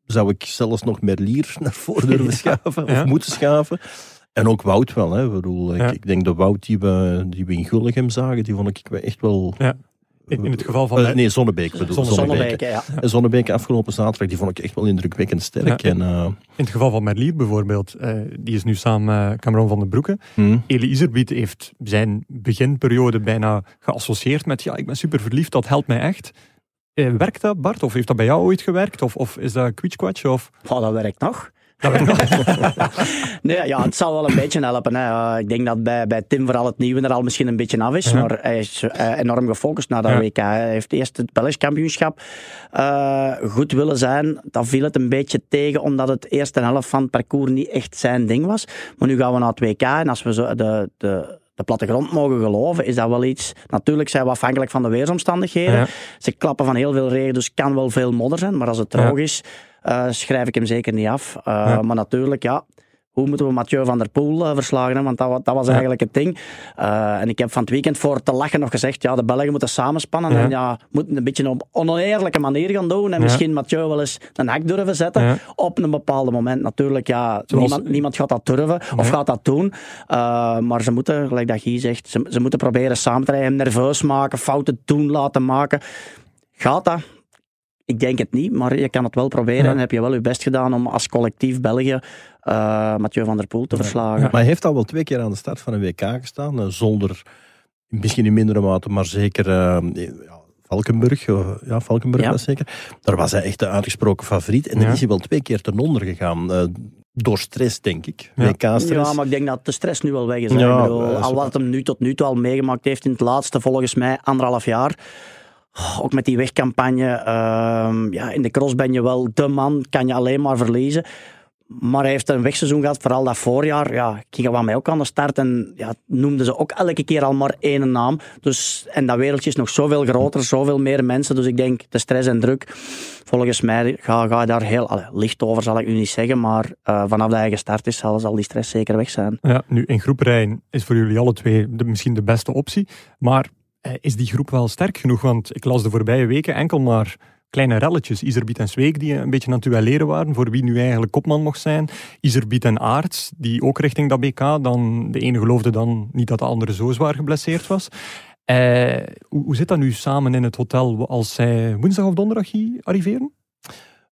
zou ik zelfs nog Merlier naar voren durven schaven, Ja. of moeten schaven. En ook Wout wel. Hè. Ik, bedoel, Ja. ik, ik denk de Wout die we, die we in Gulligem zagen, die vond ik echt wel... In, in het geval van... Eh, nee, Zonnebeek bedoel Zonne- Zonnebeek. Ja. En Zonnebeek afgelopen zaterdag, die vond ik echt wel indrukwekkend sterk. Ja. En, eh, In het geval van Merlier bijvoorbeeld, eh, die is nu samen met Cameron van den Broeke. hm. Elie Iserbiet heeft zijn beginperiode bijna geassocieerd met ja, ik ben super verliefd, dat helpt mij echt. Eh, werkt dat, Bart? Of heeft dat bij jou ooit gewerkt? Of, of is dat kwitschkwatsch? Of... Oh, dat werkt nog. Dat Nee, ja, het zal wel een beetje helpen. Hè. Eh, ik denk dat bij, bij Tim vooral het nieuwe er al misschien een beetje af is. Ja. Maar hij is eh, enorm gefocust naar dat Ja. WK. Hij heeft eerst het Belgisch kampioenschap eh, goed willen zijn. Dan viel het een beetje tegen, omdat het eerste helft van het parcours niet echt zijn ding was. Maar nu gaan we naar het WK en als we zo de, de, de plattegrond mogen geloven, is dat wel iets... Natuurlijk zijn we afhankelijk van de weersomstandigheden. Ja. Ze klappen van heel veel regen, dus kan wel veel modder zijn. Maar als het droog is, eh, schrijf ik hem zeker niet af. Eh, Ja. Maar natuurlijk, ja, hoe moeten we Mathieu van der Poel eh, verslagen? hè? Want dat, dat was eigenlijk het ding. En ik heb van het weekend voor te lachen nog gezegd, ja, de Belgen moeten samenspannen. Ja. En ja, moeten een beetje op oneerlijke manier gaan doen. En Ja. misschien Mathieu wel eens een hak durven zetten. Op een bepaald moment natuurlijk, ja, Zoals- niemand, niemand gaat dat durven of gaat dat doen. Maar ze moeten, gelijk dat Guy zegt, ze, ze moeten proberen samen te rijden, hem nerveus maken, fouten doen laten maken. Gaat dat? Ik denk het niet, maar je kan het wel proberen. Ja. En heb je wel je best gedaan om als collectief België eh Mathieu van der Poel te verslagen. Maar hij heeft al wel twee keer aan de start van een WK gestaan, eh, zonder, misschien in mindere mate, maar zeker eh, ja, Valkenburg, ja, Valkenburg was zeker. Daar was hij echt de uitgesproken favoriet. En dan is hij wel twee keer ten onder gegaan. door stress, denk ik. Ja. Ja, maar ik denk dat de stress nu wel weg is. Ja, bedoel, al wat hem nu tot nu toe al meegemaakt heeft in het laatste, volgens mij anderhalf jaar. Ook met die wegcampagne. ehm, ja, in de cross ben je wel de man, kan je alleen maar verliezen. Maar hij heeft een wegseizoen gehad, vooral dat voorjaar. Ja, ging van mij ook aan de start en ja, noemden ze ook elke keer al maar één naam. Dus, en dat wereldje is nog zoveel groter, zoveel meer mensen. Dus ik denk, de stress en druk, volgens mij ga, ga je daar heel licht over, zal ik nu niet zeggen. Maar eh, vanaf dat hij gestart is, zal, die stress zeker weg zijn. Ja, nu in groep is voor jullie alle twee misschien de beste optie. Maar is die groep wel sterk genoeg? Want ik las de voorbije weken enkel maar kleine relletjes. Iserbiet en Zweek die een beetje aan het duelleren waren voor wie nu eigenlijk kopman mocht zijn. Iserbiet en Aarts die ook richting dat BK. Dan, de ene geloofde dan niet dat de andere zo zwaar geblesseerd was. Eh, hoe, hoe zit dat nu samen in het hotel als zij woensdag of donderdag hier arriveren?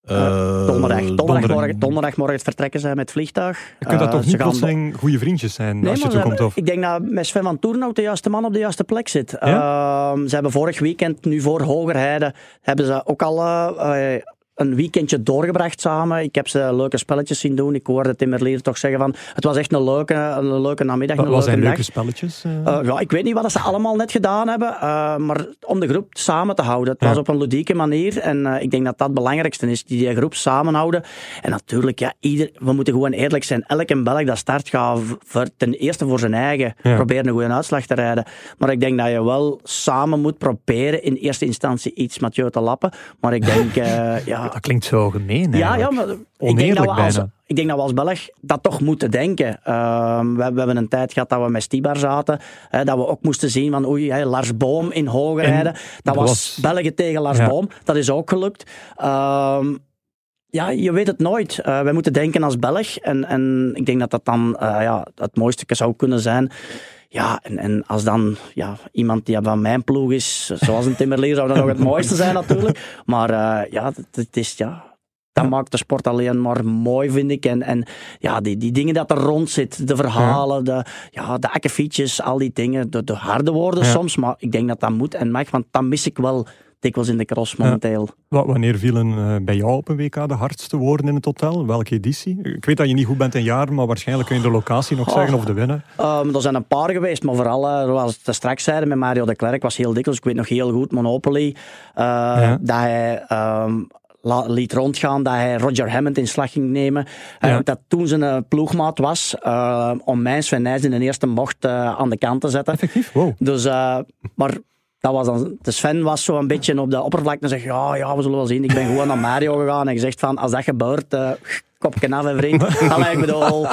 Eh, Donderdag, donderdag. donderdagmorgen, donderdagmorgen het vertrekken zijn met het vliegtuig. Je kunt dat Eh, toch ze niet gaan- plotseling goede vriendjes zijn Nee, als je maar zo ze komt? hebben- Of? ik denk dat met Sven van Toornhout de juiste man op de juiste plek zit. Ehm, ze hebben vorig weekend, nu voor Hogerheide, hebben ze ook al een weekendje doorgebracht samen. Ik heb ze leuke spelletjes zien doen. Ik hoorde Tim Merlier toch zeggen van, het was echt een leuke, een leuke namiddag, een Wat leuke zijn dag. leuke spelletjes? eh? Eh, ja, ik weet niet wat ze allemaal net gedaan hebben, eh, maar om de groep samen te houden. Het Ja. was op een ludieke manier en ik denk dat dat het belangrijkste is, die, die groep samenhouden. En natuurlijk, ja, ieder, we moeten gewoon eerlijk zijn. Elke Belg dat start gaat voor, ten eerste voor zijn eigen Ja. proberen een goede uitslag te rijden. Maar ik denk dat je wel samen moet proberen in eerste instantie iets Mathieu te lappen. Maar ik denk, eh, ja... Dat klinkt zo gemeen Ja, ja, maar ik denk, dat we als, bijna. ik denk dat we als Belg dat toch moeten denken. Ehm, we, we hebben een tijd gehad dat we met Stibar zaten. Hè, dat we ook moesten zien van oei, hè, Lars Boom in hoge En rijden. Dat was, was- België tegen Lars Ja. Boom. Dat is ook gelukt. Ehm, ja, je weet het nooit. Eh, wij moeten denken als Belg. En, en ik denk dat dat dan eh, ja, het mooiste zou kunnen zijn. Ja, en, en als dan ja, iemand die van mijn ploeg is, zoals een Timmerlier, zou dat nog het mooiste zijn natuurlijk. Maar uh, ja, het, is, ja, dat maakt de sport alleen maar mooi, vind ik. En, en ja, die, die dingen dat er rond zit, de verhalen, de, ja, de akkefietjes, al die dingen, de, de harde woorden soms. Maar ik denk dat dat moet en mag, want dat mis ik wel dikwijls in de cross momenteel. Ja. Wanneer vielen uh, bij jou op een WK de hardste woorden in het hotel? Welke editie? Ik weet dat je niet goed bent in jaar, maar waarschijnlijk kun je de locatie nog zeggen of de winnaar. Um, er zijn een paar geweest, maar vooral, uh, zoals we straks zeiden met Mario de Klerk, was heel dikwijls. Ik weet nog heel goed, Monopoly. Uh, ja. Dat hij um, liet rondgaan dat hij Roger Hammond in slag ging nemen. Ja. dat toen zijn ploegmaat was uh, om mijn Sven Nijs in de eerste mocht uh, aan de kant te zetten. Effectief, wow. Dus, uh, maar dat was dan, de Sven was zo een beetje op de oppervlakte en zegt, ja, ja, we zullen wel zien. Ik ben gewoon naar Mario gegaan en gezegd van, als dat gebeurt, uh, kopje af, vriend. Allee, ik bedoel,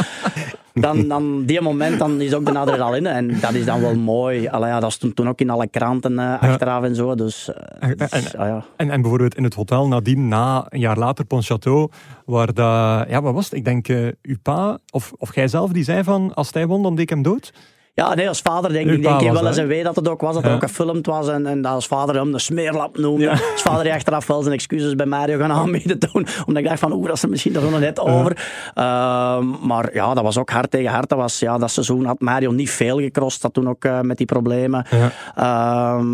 dan, dan die moment, dan is ook de adrenaline en dat is dan wel mooi. Allee, ja, dat stond toen ook in alle kranten uh, achteraf en zo, dus... Uh, dus en, ah, ja. en, en, bijvoorbeeld in het hotel nadien, na een jaar later, Pontchâteau, waar dat, ja, wat was het? Ik denk, uw pa, of, of jij zelf, die zei van, als hij won, dan deed ik hem dood? Ja, nee, als vader denk ik, denk ik wel eens en weet dat het ook was, dat het ook gefilmd was en, en dat als vader hem de smeerlap noemde. Ja. Als vader die achteraf wel zijn excuses bij Mario gaan aanbieden doen, omdat ik dacht van, oeh, dat is misschien er nog net over. Ja. Uh, maar ja, dat was ook hard tegen hard. Dat, was, ja, dat seizoen had Mario niet veel gecrossed, dat toen ook uh, met die problemen. Ja. Uh,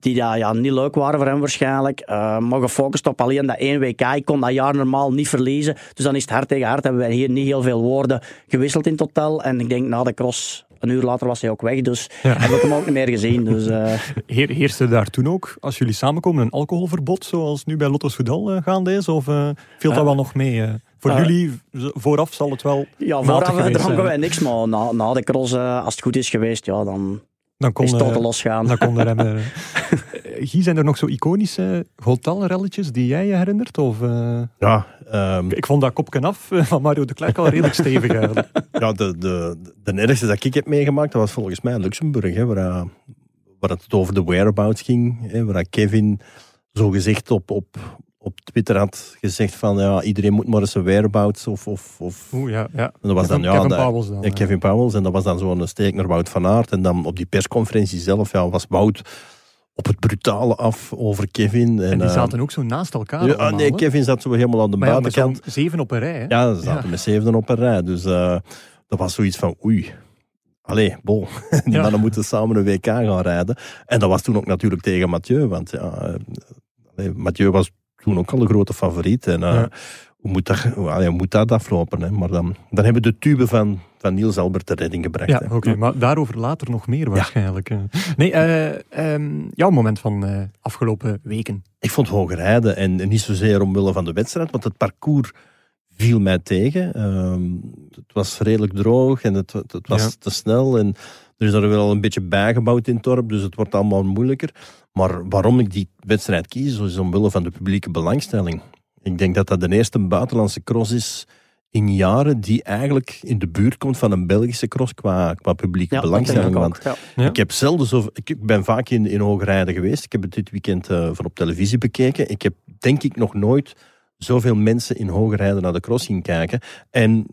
die ja, ja, niet leuk waren voor hem waarschijnlijk. Uh, maar gefocust op alleen dat één WK. Ik kon dat jaar normaal niet verliezen. Dus dan is het hard tegen hard. Hebben wij hier niet heel veel woorden gewisseld in totaal. En ik denk na de cross een uur later was hij ook weg, dus ja. heb ik hem ook niet meer gezien. Dus, uh... Heer, heerste daar toen ook, als jullie samenkomen, een alcoholverbod, zoals nu bij Lotto Soudal uh, gaande is? Of uh, viel dat wel nog mee? voor jullie, vooraf zal het wel Ja, vooraf dronken wij niks, maar na, na de cross, als het goed is geweest, ja, dan dan kon, is het uh, losgaan. Dan kon er hem, Guy, zijn er nog zo iconische hotelrelletjes die jij je herinnert? Of, uh... Ja. Um... Ik vond dat kopje af van Mario de Klerk al redelijk stevig eigenlijk. Ja, de, de, de ergste dat ik heb meegemaakt, dat was volgens mij Luxemburg, hè, waar, waar het over de whereabouts ging. Hè, waar Kevin zo gezegd op, op, op Twitter had gezegd van ja, iedereen moet maar eens een whereabouts of... of, of Oeh, ja, ja. En dat was dan, ja, Kevin dat, Powels dan. Ja, Kevin Powels. En dat was dan zo'n steek naar Wout van Aert. En dan op die persconferentie zelf ja, was Wout op het brutale af over Kevin. En, En die uh, zaten ook zo naast elkaar ja, allemaal, nee? Kevin zat zo helemaal aan de Maar buitenkant. zeven op een rij. Hè? Ja, ze zaten met zeven op een rij. Dus uh, dat was zoiets van oei. Allee, bol. Die Ja. mannen moeten samen een WK gaan rijden. En dat was toen ook natuurlijk tegen Mathieu. Want ja, uh, allee, Mathieu was toen ook al de grote favoriet. En moet dat, moet dat aflopen? Hè? Maar dan, dan hebben we de tube van, van Niels Albert de redding gebracht. Ja, oké, maar daarover later nog meer waarschijnlijk. Nee, ehm, jouw moment van eh, afgelopen weken. Ik vond hoger rijden en, en niet zozeer omwille van de wedstrijd, want het parcours viel mij tegen. Ehm, het was redelijk droog en het, het, het was Ja. te snel. En er is er wel een beetje bijgebouwd in het dorp, dus het wordt allemaal moeilijker. Maar waarom ik die wedstrijd kies, is omwille van de publieke belangstelling. Ik denk dat dat de eerste buitenlandse cross is in jaren die eigenlijk in de buurt komt van een Belgische cross qua, qua publieke Ja, belangstelling. ik ook. Ja. Ik heb zelden zo. Ik ben vaak in, in Hoogrijden geweest. Ik heb het dit weekend eh, van op televisie bekeken. Ik heb denk ik nog nooit zoveel mensen in Hoogrijden naar de cross zien kijken. En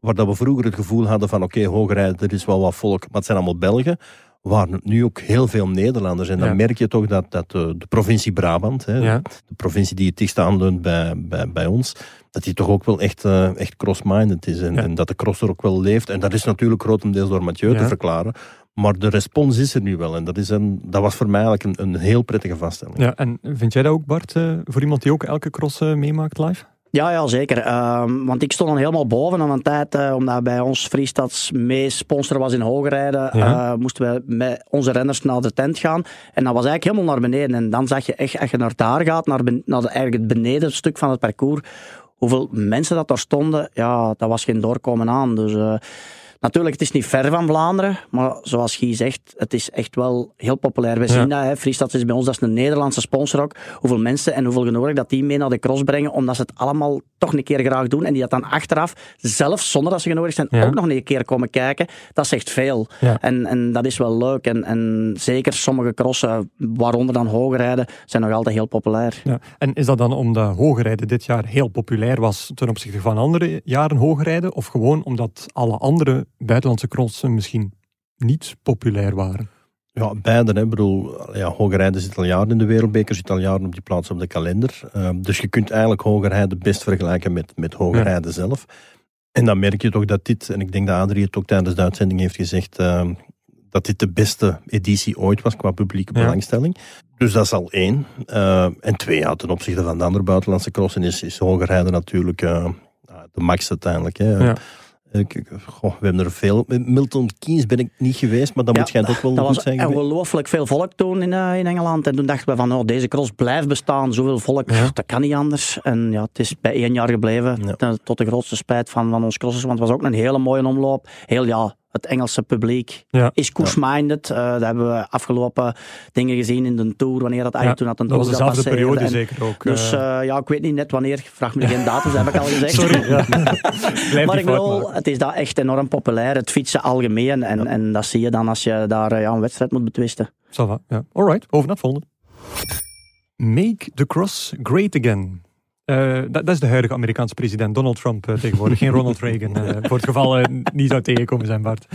waar dat we vroeger het gevoel hadden van oké, Hoogrijden, er is wel wat volk, maar het zijn allemaal Belgen. Waren het nu ook heel veel Nederlanders. En dan Ja. merk je toch dat, dat de, de provincie Brabant, hè, Ja. de provincie die het dichtst aanleunt bij, bij, bij ons, dat die toch ook wel echt, eh, echt cross-minded is. En, Ja. en dat de cross er ook wel leeft. En dat is natuurlijk grotendeels door Mathieu te verklaren. Maar de respons is er nu wel. En dat, is een, dat was voor mij eigenlijk een, een heel prettige vaststelling. Ja, en vind jij dat ook, Bart, eh, voor iemand die ook elke cross eh, meemaakt live? Ja, ja, zeker. Ehm, want ik stond dan helemaal boven aan een tijd, eh, omdat bij ons Friestads mee sponsor was in Hoogrijden, Ja. eh, moesten we met onze renners naar de tent gaan. En dat was eigenlijk helemaal naar beneden. En dan zag je echt, als je naar daar gaat, naar, ben- naar de, eigenlijk het benedenstuk van het parcours, hoeveel mensen dat daar stonden, ja, dat was geen doorkomen aan. Dus eh, natuurlijk, het is niet ver van Vlaanderen, maar zoals Guy zegt, het is echt wel heel populair. We Ja. zien dat, hè. Is bij ons, dat is een Nederlandse sponsor ook. Hoeveel mensen en hoeveel genodigd dat die mee naar de cross brengen, omdat ze het allemaal toch een keer graag doen. En die dat dan achteraf, zelfs zonder dat ze genodigd zijn, Ja. ook nog een keer komen kijken. Dat zegt veel. Ja. En, en dat is wel leuk. En, en zeker sommige crossen, waaronder dan hoogrijden, zijn nog altijd heel populair. Ja. En is dat dan omdat hoogrijden dit jaar heel populair was ten opzichte van andere jaren hoogrijden? Of gewoon omdat alle andere buitenlandse crossen misschien niet populair waren? Ja, beide. Hè. Ik bedoel, ja, zit al jaren in de wereldbeker, zit al jaren op die plaats op de kalender. Ehm, dus je kunt eigenlijk Hogerheide best vergelijken met, met Hogerheide zelf. En dan merk je toch dat dit, en ik denk dat Adrie het ook tijdens de uitzending heeft gezegd, ehm, dat dit de beste editie ooit was qua publieke Ja. belangstelling. Dus dat is al één. Ehm, en twee, ja, ten opzichte van de andere buitenlandse crossen is, is Hogerheide natuurlijk eh, de max uiteindelijk. Hè. Ja. Ik, goh, we hebben er veel. Milton Keynes ben ik niet geweest, maar dat Ja, moet schijnt ook wel Dat goed was zijn ongelooflijk veel volk toen in, eh, in Engeland. En toen dachten we van, oh, deze cross blijft bestaan. Zoveel volk, Ja. dat kan niet anders. En ja, het is bij één jaar gebleven. Ja. Ten- Tot de grootste spijt van, van ons crossers. Want het was ook een hele mooie omloop. Heel ja, het Engelse publiek Ja. is koers-minded. Eh, dat hebben we afgelopen dingen gezien in de Tour. Wanneer dat eigenlijk toen had een dat was Tour dezelfde periode En zeker ook. Dus eh. eh, ja, ik weet niet net wanneer. Vraag me geen datum, dat heb ik al gezegd. sorry, ja. Maar ik maken. het is daar echt enorm populair. Het fietsen algemeen. En, en dat zie je dan als je daar ja, een wedstrijd moet betwisten. Va, ja. Alright, over naar het volgende. Make the cross great again. Eh, dat, dat is de huidige Amerikaanse president Donald Trump eh, tegenwoordig, geen Ronald Reagan. eh, voor het geval niet zou tegenkomen zijn, Bart.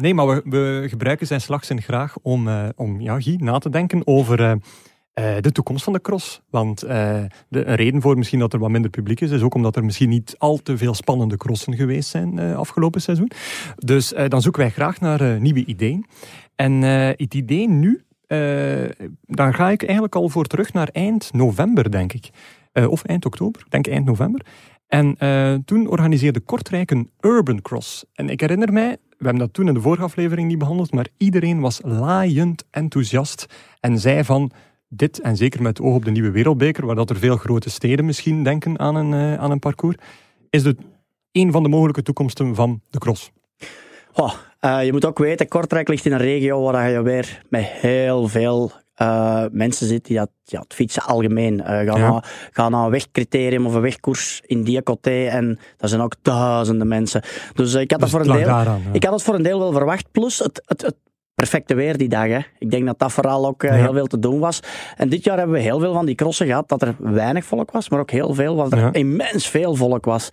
Nee, maar we, we gebruiken zijn slagzin graag om, om ja, Guy, na te denken over de toekomst van de cross. Want de, een reden voor misschien dat er wat minder publiek is, is ook omdat er misschien niet al te veel spannende crossen geweest zijn afgelopen seizoen. Dus dan zoeken wij graag naar nieuwe ideeën. En het idee nu, daar ga ik eigenlijk al voor terug naar eind november, denk ik. Eh, of eind oktober, denk eind november. En eh, toen organiseerde Kortrijk een Urban Cross. En ik herinner mij, we hebben dat toen in de vorige aflevering niet behandeld, maar iedereen was laaiend enthousiast en zei van dit, en zeker met oog op de nieuwe wereldbeker, waar dat er veel grote steden misschien denken aan een, eh, aan een parcours, is het een van de mogelijke toekomsten van de cross. Eh, je moet ook weten, Kortrijk ligt in een regio waar je weer met heel veel eh, mensen zit die dat, ja, het fietsen algemeen. eh gaan, Ja. naar, gaan naar een wegcriterium of een wegkoers in die coté en dat zijn ook duizenden mensen. Dus eh, ik had Dus dat het voor een deel... daaraan. ja. Ik had het voor een deel wel verwacht. Plus het, het, het perfecte weer die dag. Hè. Ik denk dat dat vooral ook eh, Ja. heel veel te doen was. En dit jaar hebben we heel veel van die crossen gehad dat er weinig volk was, maar ook heel veel waar er Ja. immens veel volk was.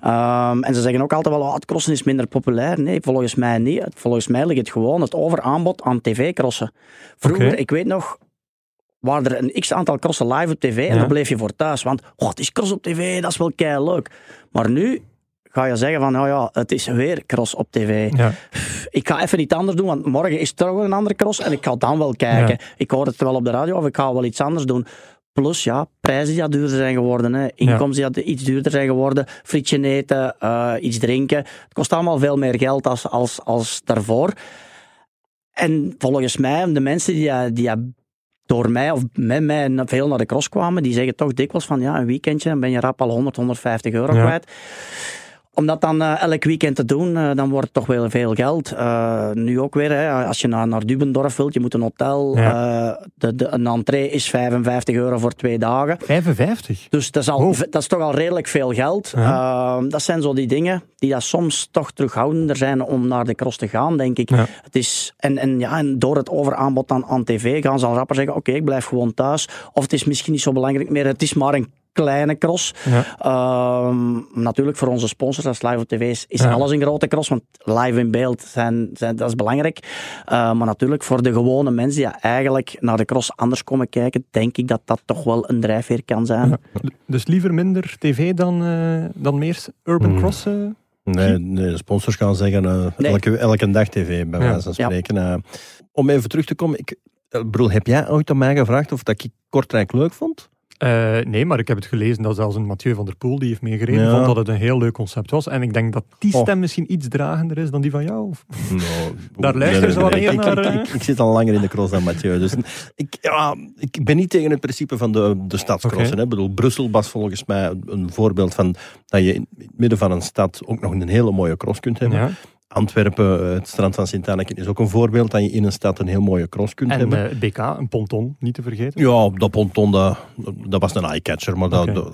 Ehm, en ze zeggen ook altijd wel, oh, het crossen is minder populair. Nee, volgens mij niet. Volgens mij ligt het gewoon het overaanbod aan tv-crossen. Vroeger, ik weet nog, waren er een x-aantal crossen live op tv en Ja. dan bleef je voor thuis. Want, oh, het is cross op tv, dat is wel kei leuk. Maar nu ga je zeggen van, nou ja, het is weer cross op tv Ja. ik ga even iets anders doen, want morgen is er toch een andere cross en ik ga dan wel kijken. Ik hoor het wel op de radio of ik ga wel iets anders doen. Plus ja, prijzen die duurder zijn geworden, hè. inkomsten die dat iets duurder zijn geworden, frietje eten, eh, iets drinken. Het kost allemaal veel meer geld als, als, als daarvoor. En volgens mij, de mensen die, eh, die eh, door mij of met mij veel naar de cross kwamen, die zeggen toch dikwijls van ja, een weekendje, dan ben je rap al 100, 150 euro Ja. kwijt om dat dan eh, elk weekend te doen, eh, dan wordt het toch wel veel geld. Eh, nu ook weer, hè, als je naar, naar Dubendorf wilt, je moet een hotel. eh, de, de, een entree is 55 euro voor twee dagen. 55. Dus dat is, al, Oh. dat is toch al redelijk veel geld. Eh, dat zijn zo die dingen die dat soms toch terughoudender zijn om naar de cross te gaan, denk ik. Ja. Het is, en, en, ja, en door het overaanbod aan, aan tv gaan ze al rapper zeggen, oké, ik blijf gewoon thuis. Of het is misschien niet zo belangrijk meer, het is maar een kleine cross. Ja. Ehm, natuurlijk voor onze sponsors, als live op tv is, is Ja. alles een grote cross, want live in beeld, zijn, zijn, dat is belangrijk. Eh, maar natuurlijk voor de gewone mensen die eigenlijk naar de cross anders komen kijken, denk ik dat dat toch wel een drijfveer kan zijn. Ja. Dus liever minder tv dan, eh, dan meer Urban Hmm. Cross? eh? Nee, nee, de sponsors gaan zeggen eh, Nee. elke, elke dag tv, bij Ja. wijze van Ja. spreken. Om even terug te komen, ik, broer, heb jij ooit aan mij gevraagd of dat ik Kortrijk leuk vond? Eh, nee, maar ik heb het gelezen dat zelfs een Mathieu van der Poel die heeft meegereden, Ja. vond dat het een heel leuk concept was. En ik denk dat die Oh. stem misschien iets dragender is dan die van jou. Of- Nou, Daar luisteren ze wel meer naar, ik, eh? ik, ik zit al langer in de cross dan Mathieu. Dus ik, ja, ik ben niet tegen het principe van de, de stadscrossen. Hè. Ik bedoel, Brussel was volgens mij een voorbeeld van dat je in het midden van een stad ook nog een hele mooie cross kunt hebben. Ja. Antwerpen, eh, het strand van Sint-Anneken is ook een voorbeeld dat je in een stad een heel mooie cross kunt En hebben. eh, het BK, een ponton, niet te vergeten. Ja, dat ponton, dat, dat was een eye-catcher, maar dat, dat,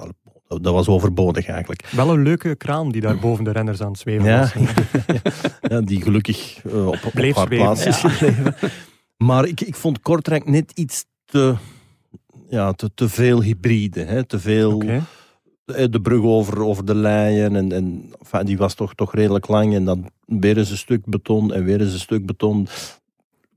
dat, dat was overbodig eigenlijk. Wel een leuke kraan die daar boven de renners aan het zweven Ja, was. ja, die gelukkig eh, op, op Bleef haar zweven. plaats is gebleven. Maar ik, ik vond Kortrijk net iets te, ja, te, te veel hybride. Hè? Te veel. Eh, de brug over, over de leien. En, en, enfin, die was toch, toch redelijk lang. En dan weer eens een stuk beton en weer eens een stuk beton.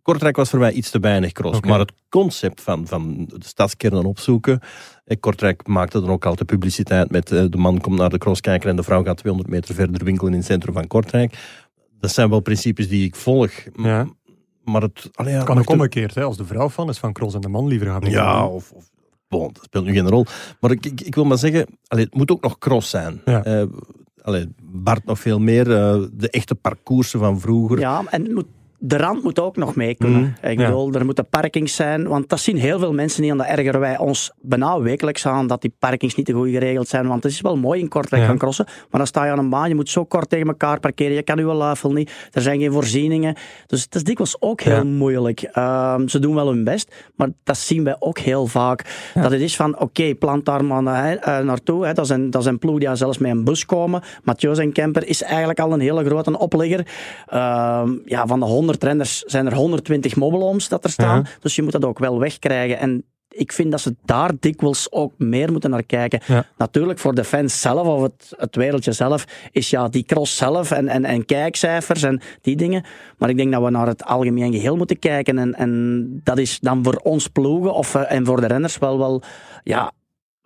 Kortrijk was voor mij iets te weinig cross. Maar het concept van, van de stadskernen opzoeken. eh, Kortrijk maakte dan ook altijd publiciteit met eh, de man komt naar de cross kijken en de vrouw gaat 200 meter verder winkelen in het centrum van Kortrijk. Dat zijn wel principes die ik volg. Ja. Maar het, allee, ja, Het kan ook omgekeerd, hè, als de vrouw fan is van cross en de man liever gaat winkelen. ja, of, of bon, dat speelt nu geen rol. Maar ik, ik, ik wil maar zeggen, allee, het moet ook nog cross zijn. Ja. Eh, allee, Bart nog veel meer, eh, de echte parcoursen van vroeger. Ja, en het moet, de rand moet ook nog mee kunnen. Mm, ik ja. bedoel, er moeten parkings zijn, want dat zien heel veel mensen niet. En dat ergeren wij ons bijna wekelijks aan, dat die parkings niet te goed geregeld zijn. Want het is wel mooi in Kortrijk Ja. gaan crossen, maar dan sta je aan een baan, je moet zo kort tegen elkaar parkeren, je kan je luifel niet, er zijn geen voorzieningen. Dus het is dikwijls ook heel Ja. moeilijk. Ehm, ze doen wel hun best, maar dat zien wij ook heel vaak. Dat het is van, oké, plant daar maar na- eh, naartoe. Hè. Dat, een, dat een ploeg die zelfs met een bus komen. Mathieu zijn camper is eigenlijk al een hele grote oplegger. Ehm, ja, van de 100 renners zijn er 120 mobiloms dat er staan. Ja. Dus je moet dat ook wel wegkrijgen. En ik vind dat ze daar dikwijls ook meer moeten naar kijken. Ja. Natuurlijk voor de fans zelf, of het, het wereldje zelf, is ja die cross zelf en, en, en kijkcijfers en die dingen. Maar ik denk dat we naar het algemeen geheel moeten kijken. En, en dat is dan voor ons ploegen of, eh, en voor de renners wel, wel ja,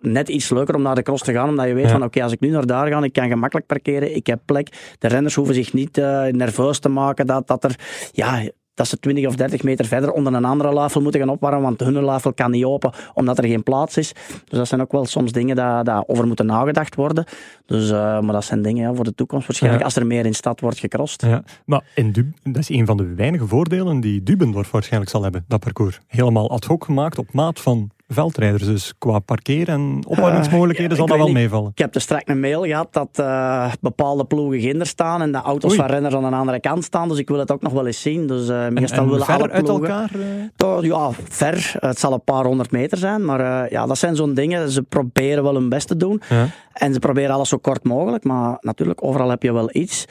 net iets leuker om naar de cross te gaan. Omdat je weet Ja. van oké, als ik nu naar daar ga, ik kan gemakkelijk parkeren, ik heb plek. De renners hoeven zich niet eh, nerveus te maken dat, dat er... Ja, dat ze 20 of 30 meter verder onder een andere luifel moeten gaan opwarmen, want hun luifel kan niet open, omdat er geen plaats is. Dus dat zijn ook wel soms dingen daar daar over moeten nagedacht worden. Dus, eh, maar dat zijn dingen ja, voor de toekomst waarschijnlijk, Ja. als er meer in stad wordt gecrossed. Ja, maar in Dub, dat is een van de weinige voordelen die Dubendorf waarschijnlijk zal hebben, dat parcours. Helemaal ad hoc gemaakt op maat van veldrijders. Dus qua parkeer- en opwarmingsmogelijkheden Eh, zal dat wel niet. meevallen. Ik heb dus straks een mail gehad dat eh, bepaalde ploegen ginder staan en de auto's Oei. van renners aan de andere kant staan. Dus ik wil het ook nog wel eens zien. Dus eh, meestal en willen ver alle uit ploegen... elkaar? Toch, ja, ver. Het zal een paar honderd meter zijn. Maar ja, dat zijn zo'n dingen. Ze proberen wel hun best te doen. Ja. En ze proberen alles zo kort mogelijk. Maar natuurlijk, overal heb je wel iets.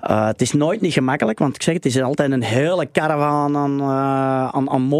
Het is nooit niet gemakkelijk. Want ik zeg, het is altijd een hele caravan aan, aan, aan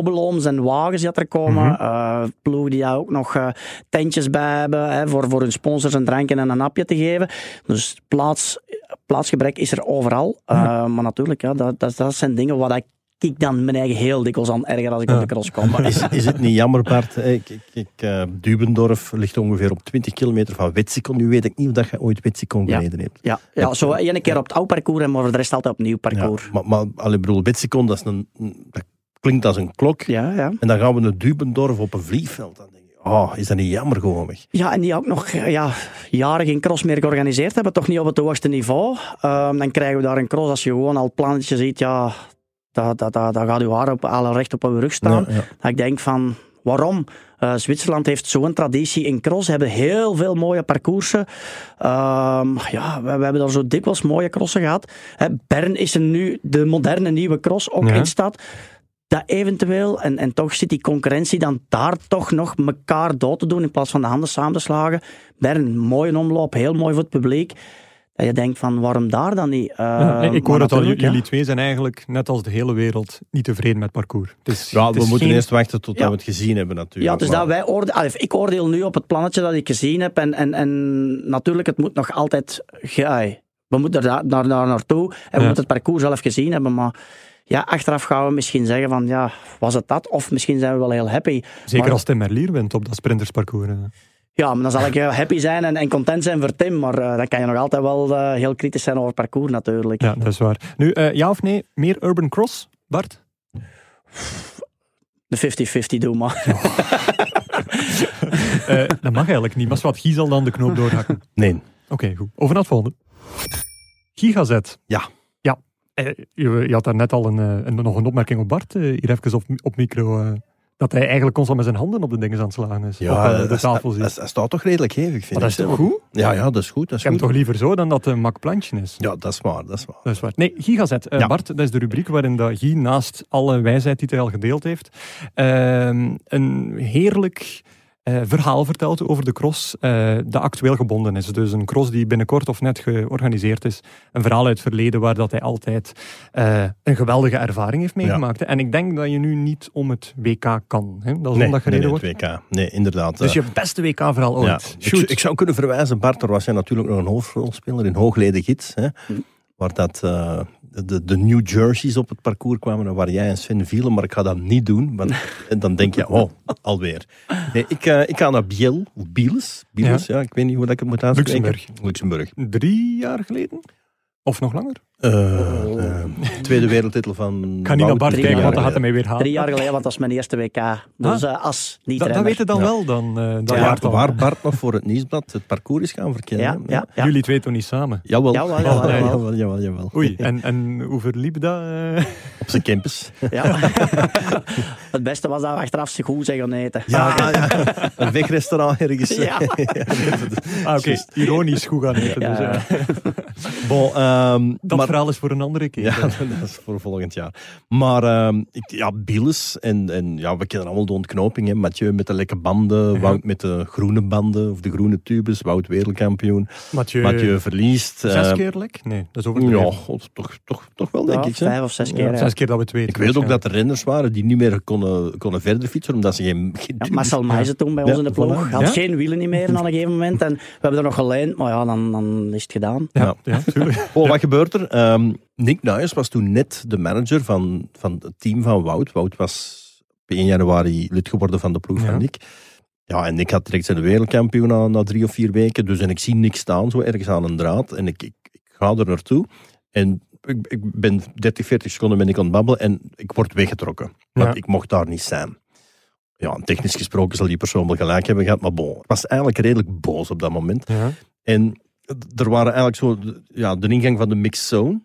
en wagens die er komen. Mhm. Ploegen die daar ook nog eh, tentjes bij hebben. Hè, voor, voor hun sponsors een drankje en een hapje te geven. Dus plaats, plaatsgebrek is er overal. Eh, maar natuurlijk, ja, dat, dat, dat zijn dingen waar ik ik dan mijn eigen heel dikwijls aan erger als ik Ja. op de cross kom. Is, is het niet jammer, Bart? Eh, Ik, ik, ik, Dubendorf ligt ongeveer op 20 kilometer van Wetsikon. Nu weet ik niet of dat je ooit Wetsikon Ja. gereden hebt. Ja, ja zo één keer op het oud parcours, en maar voor de rest altijd opnieuw Ja, parcours. maar maar allee, bedoel, Wetsikon, dat, is een, dat klinkt als een klok. Ja, ja. En dan gaan we naar Dubendorf op een vliegveld. Dan denk je, oh, is dat niet jammer gewoon weg? Ja, en die ook nog ja, jaren geen cross meer georganiseerd hebben, toch niet op het hoogste niveau. Ehm, dan krijgen we daar een cross, als je gewoon al plannetje ziet, ja, dat, dat, dat, dat gaat uw haar op, alle recht op uw rug staan. Ja, ja. Dat ik denk van, waarom? Eh, Zwitserland heeft zo'n traditie in cross. Ze hebben heel veel mooie parcoursen. Ehm, ja, we, we hebben daar zo dikwijls mooie crossen gehad. Hè, Bern is er nu de moderne nieuwe cross, ook Ja. in stad. Dat eventueel, en, en toch zit die concurrentie dan daar toch nog elkaar dood te doen in plaats van de handen samen te slagen. Bern, mooie omloop, heel mooi voor het publiek. Dat je denkt van, waarom daar dan niet? Ja, Ehm, ik hoor het al, ja. jullie twee zijn eigenlijk, net als de hele wereld, niet tevreden met het parcours. Het is, Ja, het we is moeten geen- eerst wachten tot Ja. we het gezien hebben natuurlijk. Ja, dus Maar- dat wij ik oordeel nu op het plannetje dat ik gezien heb. En, en, en natuurlijk, het moet nog altijd. we moeten daar, daar, daar naartoe en we Ja. moeten het parcours zelf gezien hebben. Maar ja, achteraf gaan we misschien zeggen van ja, was het dat? Of misschien zijn we wel heel happy. Zeker Maar- als Tim Merlier wint op dat sprintersparcours. Ja, maar dan zal ik eh, happy zijn en, en content zijn voor Tim. Maar eh, dan kan je nog altijd wel eh, heel kritisch zijn over het parcours natuurlijk. Ja, dat is waar. Nu, eh, ja of nee, meer Urban Cross, Bart? De 50-50 doe maar. Eh, dat mag eigenlijk niet, maar wat Guy zal dan de knoop doorhakken. Nee. Oké, goed. Over naar het volgende. Gigazet. Ja. Ja. Eh, je, had daar net al een, eh, een, nog een opmerking op Bart, eh, hier even op, op micro. dat hij eigenlijk constant met zijn handen op de dingen aan het slaan is. op eh, de dat, tafel dat, zit. dat staat toch redelijk hevig, vind Maar dat is toch goed? Ja, ja, dat is goed. Dat is Ik heb hem toch liever zo dan dat een mak plantje is. Ja, dat is waar. Dat is waar. Dat is waar. Nee, Gigazet. Ja. Bart, dat is de rubriek waarin dat Guy naast alle wijsheid die hij al gedeeld heeft, ehm, een heerlijk eh, verhaal vertelt over de cross eh, dat actueel gebonden is. Dus een cross die binnenkort of net georganiseerd is. Een verhaal uit het verleden waar dat hij altijd eh, een geweldige ervaring heeft meegemaakt. En ik denk dat je nu niet om het WK kan. Hè? Dat is Nee, omdat gereden nee, nee, wordt. het WK. Nee, inderdaad. Dus je beste WK-verhaal ja. ooit. Ik, Shoot. ik zou kunnen verwijzen, Bart, daar was jij natuurlijk nog een hoofdrolspeler in Hoogleden Gids. Hè, waar dat, eh, de, de New Jerseys op het parcours kwamen en waar jij en Sven vielen. Maar ik ga dat niet doen, want en dan denk je, oh, alweer. Nee, ik, eh, ik ga naar Biel, of Bieles. Bieles, ja. ik weet niet hoe dat ik het moet uitspreken. Luxemburg. Luxemburg. Drie jaar geleden? Of nog langer? Eh, eh, tweede wereldtitel van Ik ga niet naar. Bart drie kijken, jaar want dan gaat hij mij weer halen. Drie jaar geleden, want dat is mijn eerste WK. Dus eh, als niet Dat, dat je dan Ja. wel, dan, eh dat Ja, jaartal. waar Bart nog voor het nieuwsblad het parcours is gaan verkennen. Ja, ja, ja. Jullie twee toch niet samen? Jawel. Jawel, jawel, jawel, jawel. jawel, jawel, jawel. Oei, en, en hoe verliep dat? Op zijn campus. Ja. het beste was dat we achteraf zich goed zijn gaan eten. Ja, ja. Een wegrestaurant ergens. Ja. Ah, oké, ironisch goed gaan eten. Ja. Dus, Bon, ehm, dat maar- verhaal is voor een andere keer. Ja, dat is voor volgend jaar. Maar ehm, ik, ja, Biles en, en ja, we kennen allemaal de ontknoping. Hè. Mathieu met de lekke banden, Wout met de groene banden of de groene tubes, Wout wereldkampioen. Mathieu, Mathieu verliest. zes eh, keer lek? Nee, dat is Ja, overdreven. god, toch, toch, toch wel, denk Ja, ik. hè. vijf of zes keer. ja. Zes keer dat we het weten. Ik weet ook dat er renners waren die niet meer konden, konden verder fietsen, omdat ze geen... geen Ja, Marcel Meijzen toen bij Ja, ons in de ploeg. Had Ja? geen wielen niet meer aan een gegeven moment. En we hebben er nog geleend, maar ja, dan, dan is het gedaan. Ja, ja, tuurlijk. Oh, wat gebeurt er? Ehm, Nick Nuyes was toen net de manager van, van het team van Wout. Wout was op 1 januari lid geworden van de ploeg Ja. van Nick. Ja, en Nick had direct zijn wereldkampioen na, na drie of vier weken. Dus en ik zie Nick staan zo ergens aan een draad. En ik, ik, ik ga er naartoe. En ik, ik ben 30, 40 seconden ben ik aan het babbelen. En ik word weggetrokken. Want Ja. ik mocht daar niet zijn. Ja, technisch gesproken zal die persoon wel gelijk hebben gehad. Maar bon, ik was eigenlijk redelijk boos op dat moment. Ja. En er waren eigenlijk zo, de- ja, de ingang van de mixed zone.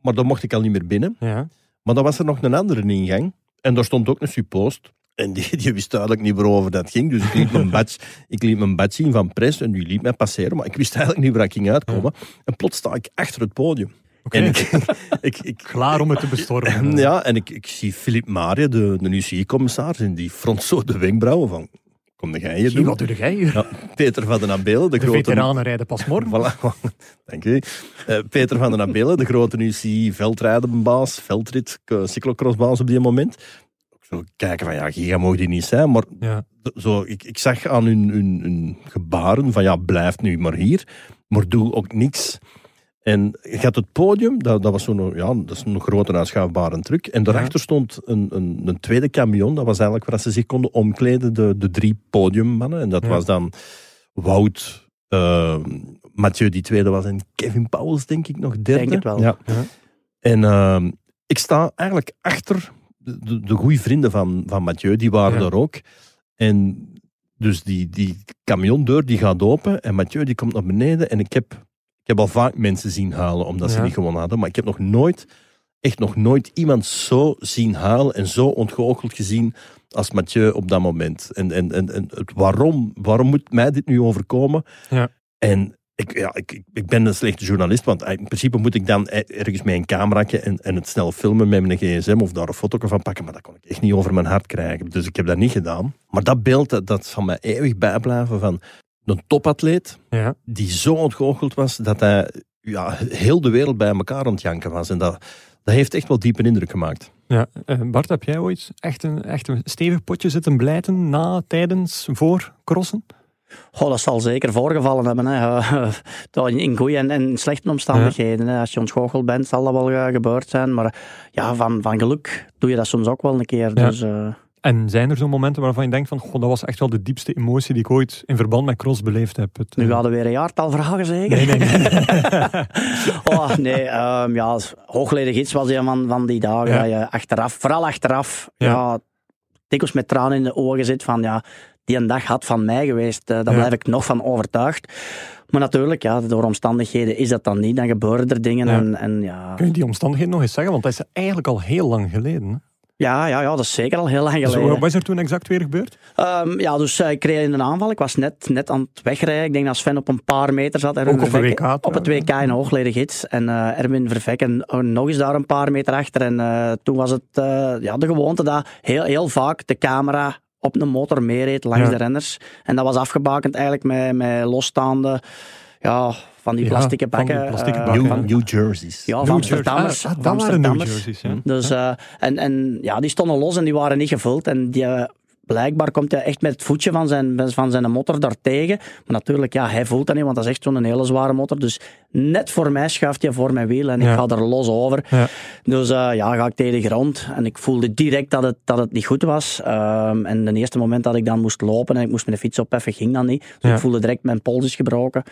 Maar daar mocht ik al niet meer binnen. Ja. Maar dan was er nog een andere ingang. En daar stond ook een suppost. En die, die wist duidelijk niet waarover dat ging. Dus ik liet mijn badge, ik liet mijn badge zien van pres. En die liet mij passeren. Maar ik wist eigenlijk niet waar ik ging uitkomen. En plots sta ik achter het podium. En ik, ik, ik, Klaar om het te bestormen. ja, en ik, ik zie Philippe Maria, de, de UCI-commissaris. En die front zo de wenkbrauwen van... Kom jij Zie, doen? wat doe jij hier? Ja, Peter van den Abelen, de, De grote... veteranen rijden pas morgen. Voilà, dank u. Eh, Peter van den Abelen, de grote UCI veldrijdenbaas, veldrit, eh, cyclocrossbaas op die moment. Ik Zo kijken van, ja, giga mogen die niet zijn, maar Ja. zo, ik, ik zag aan hun, hun, hun gebaren van, ja, blijf nu maar hier, maar doe ook niks. En je had het podium, dat, dat was zo'n ja, dat is een grote uitschuifbare truck. En daarachter stond een, een, een tweede camion, dat was eigenlijk waar ze zich konden omkleden, de, de drie podiummannen. En dat Ja. was dan Wout, eh, Mathieu die tweede was en Kevin Pauwels denk ik nog derde. Denk het wel. Ja. Ja. En ehm, ik sta eigenlijk achter de, de, de goede vrienden van, van Mathieu, die waren Ja. er ook. En dus die, die camiondeur die gaat open en Mathieu die komt naar beneden en ik heb, ik heb al vaak mensen zien halen omdat ze niet gewonnen hadden, maar ik heb nog nooit, echt nog nooit iemand zo zien halen en zo ontgoocheld gezien als Mathieu op dat moment. En, en, en, en het waarom, waarom moet mij dit nu overkomen? Ja. En ik, ja, ik, ik- ben een slechte journalist, want in principe moet ik dan ergens met een cameraatje en, en het snel filmen met mijn gsm of daar een foto van pakken, maar dat kon ik echt niet over mijn hart krijgen. Dus ik heb dat niet gedaan. Maar dat beeld, dat, dat zal mij eeuwig bijblijven van een topatleet Ja. die zo ontgoocheld was dat hij ja, heel de wereld bij elkaar aan het janken was. En dat, dat heeft echt wel diepe indruk gemaakt. Ja. Eh, Bart, heb jij ooit echt een, echt een stevig potje zitten blijten na, tijdens, voor crossen? Goh, dat zal zeker voorgevallen hebben. Hè. In goede en, en slechte omstandigheden. Hè. Als je ontgoocheld bent, zal dat wel eh, gebeurd zijn. Maar ja, van, van geluk doe je dat soms ook wel een keer. Ja. Dus, eh, En zijn er zo'n momenten waarvan je denkt van, goh, dat was echt wel de diepste emotie die ik ooit in verband met cross beleefd heb? Het, nu eh, gaan we weer een jaartal vragen, zeker? Nee, nee, nee. oh, nee, ehm, ja, hoogleden gids was een van, van die dagen Ja. dat je achteraf, vooral achteraf, Ja. ja. dikwijls met tranen in de ogen zit van, ja, die een dag had van mij geweest. eh, daar Ja. blijf ik nog van overtuigd. Maar natuurlijk, ja, door omstandigheden is dat dan niet. Dan gebeuren er dingen Ja. en, en ja... Kun je die omstandigheden nog eens zeggen? Want dat is eigenlijk al heel lang geleden. Hè? Ja, ja, ja, dat is zeker al heel lang Dus geleden. wat is er toen exact weer gebeurd? Ehm, ja, dus eh, ik kreeg in een aanval. Ik was net, net aan het wegrijden. Ik denk dat Sven op een paar meter zat. Erwin Ook op WK Op het WK in Hoogleden Gids. En eh, Erwin Vervekken oh, nog eens daar een paar meter achter. En eh, toen was het eh, ja, de gewoonte dat heel, heel vaak de camera op een motor meereed langs Ja. de renners. En dat was afgebakend eigenlijk met, met losstaande, ja, van die Ja, plastieke van eh, bakken. New, van- New Jerseys. ja, New van. Amsterdammers. Ah, van dat waren New Amsterdammers. Jerseys, ja. Dus, eh, en, en ja, die stonden los en die waren niet gevuld. En die, eh, blijkbaar komt hij echt met het voetje van zijn, van zijn motor daartegen. Maar natuurlijk, ja, hij voelt dat niet, want dat is echt zo'n hele zware motor. Dus net voor mij schuift hij voor mijn wiel en Ja. ik ga er los over. Ja. Dus eh, ja, ga ik tegen de grond. En ik voelde direct dat het, dat het niet goed was. Ehm, en de eerste moment dat ik dan moest lopen en ik moest mijn fiets opheffen, ging dat niet. Dus Ja. ik voelde direct mijn pols is gebroken.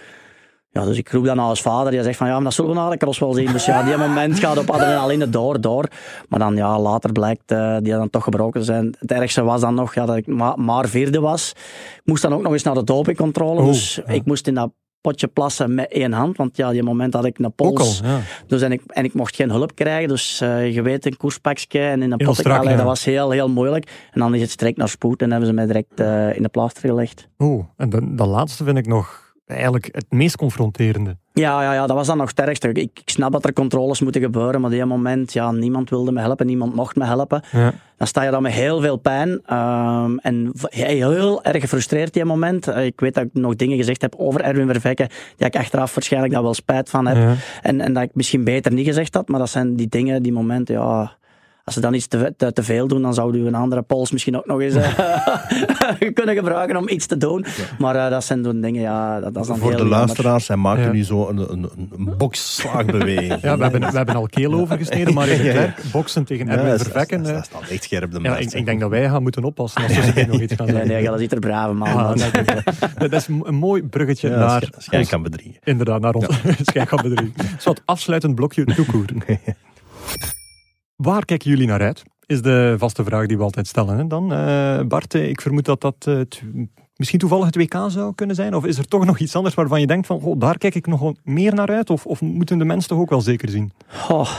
Ja, dus ik roep dan naar als vader. Die zegt van ja, maar dat zullen we na de cross wel zien. Dus ja, die moment gaat op adrenaline door, door. Maar dan ja, later blijkt eh, die dan toch gebroken zijn. Het ergste was dan nog ja, dat ik ma- maar vierde was. Ik moest dan ook nog eens naar de dopingcontrole. Dus ja. ik moest in dat potje plassen met één hand. Want ja, die moment had ik een al, pols. ja. Dus en ik, en ik mocht geen hulp krijgen. Dus eh, je weet, een koerspakje en in een Heel pot strak, allee, ja. dat was heel, heel moeilijk. En dan is het strek naar spoed en hebben ze mij direct eh, in de plaster gelegd. Oh, en de, laatste vind ik nog eigenlijk het meest confronterende. Ja, ja, ja, dat was dan nog het ergste. Ik, ik snap dat er controles moeten gebeuren, maar op die moment, ja, niemand wilde me helpen, niemand mocht me helpen. Ja. Dan sta je dan met heel veel pijn ehm, en heel, erg gefrustreerd die moment. Eh, ik weet dat ik nog dingen gezegd heb over Erwin Vervekken, die ik achteraf waarschijnlijk daar wel spijt van heb. Ja. En, en dat ik misschien beter niet gezegd had, maar dat zijn die dingen, die momenten, ja... Als ze dan iets te, te, te veel doen, dan zouden we een andere pols misschien ook nog eens eh, kunnen gebruiken om iets te doen. Maar eh, dat zijn zo'n dingen, ja, dat, dat is dan Voor heel de luisteraars, hij maakte Ja. nu zo een, een, een boksslaagbeweging. Ja, we hebben, we hebben al keel overgesneden, maar in boksen tegen Ja, Erwin dat is- Vervekken. Dat, eh, staat echt scherp de ja, ik, denk dat wij gaan moeten oppassen als we nog iets gaan Nee, zeggen. nee, dat is er brave man. Ah, man. dat, is een mooi bruggetje Ja, naar, kan bedriegen. inderdaad, naar ons schijnkampbedrijf. Een soort afsluitend blokje toekoer. Waar kijken jullie naar uit? Is de vaste vraag die we altijd stellen. Hè? Dan, eh, Bart, eh, ik vermoed dat dat eh, misschien toevallig het WK zou kunnen zijn. Of is er toch nog iets anders waarvan je denkt van, goh, daar kijk ik nog meer naar uit? Of, of moeten de mensen toch ook wel zeker zien?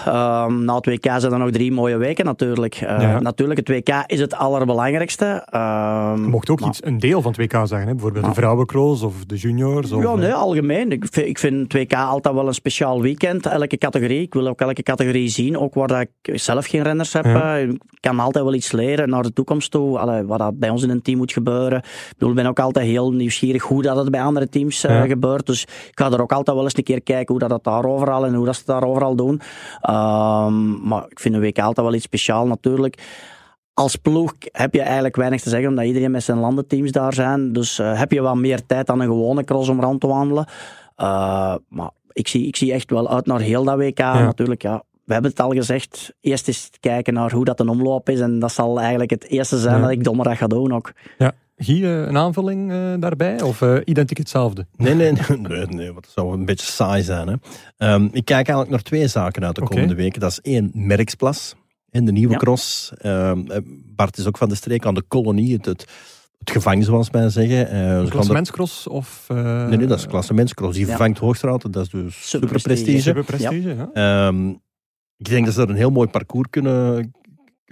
Ehm, na het WK zijn er nog drie mooie weken natuurlijk. Eh, Ja. Natuurlijk, het WK is het allerbelangrijkste. Ehm, Je mocht ook maar- iets, een deel van het WK zeggen. Hè? Bijvoorbeeld de vrouwencross of de juniors. Of, Ja, nee, eh, algemeen. Ik vind, ik vind het WK altijd wel een speciaal weekend. Elke categorie. Ik wil ook elke categorie zien. Ook waar dat ik zelf geen renners heb. Ja. eh, Ik kan altijd wel iets leren naar de toekomst toe. Allee, wat dat bij ons in een team moet gebeuren. Ik bedoel, ik ben ook altijd heel nieuwsgierig hoe dat het bij andere teams eh, Ja. gebeurt. Dus ik ga er ook altijd wel eens een keer kijken hoe dat het daar overal en hoe dat ze het daar overal doen. Ehm, maar ik vind een WK altijd wel iets speciaal natuurlijk. Als ploeg heb je eigenlijk weinig te zeggen, omdat iedereen met zijn landenteams daar zijn. Dus eh, heb je wat meer tijd dan een gewone cross om rond te wandelen. Eh, maar ik zie, ik zie echt wel uit naar heel dat WK. Natuurlijk, ja. We hebben het al gezegd. Eerst eens kijken naar hoe dat een omloop is. En dat zal eigenlijk het eerste zijn Ja. dat ik donderdag ga doen ook. ja. Guy, eh, een aanvulling eh, daarbij? Of eh, identiek hetzelfde? Nee, nee, nee, nee, nee, wat zou een beetje saai zijn. Hè. Ehm, ik kijk eigenlijk naar twee zaken uit de komende weken. Dat is één, Merksplas. In de nieuwe Ja. cross. Ehm, eh, Bart is ook van de streek aan de kolonie, het, het, het gevang, zoals wij zeggen. Eh, er- Klassementscross of... eh, Nee, nee, dat is klassementscross. Die Ja. vervangt Hoogstraat, dat is dus super Superprestige. prestige. Super prestige, ja. Ehm, ik denk dat ze er een heel mooi parcours kunnen,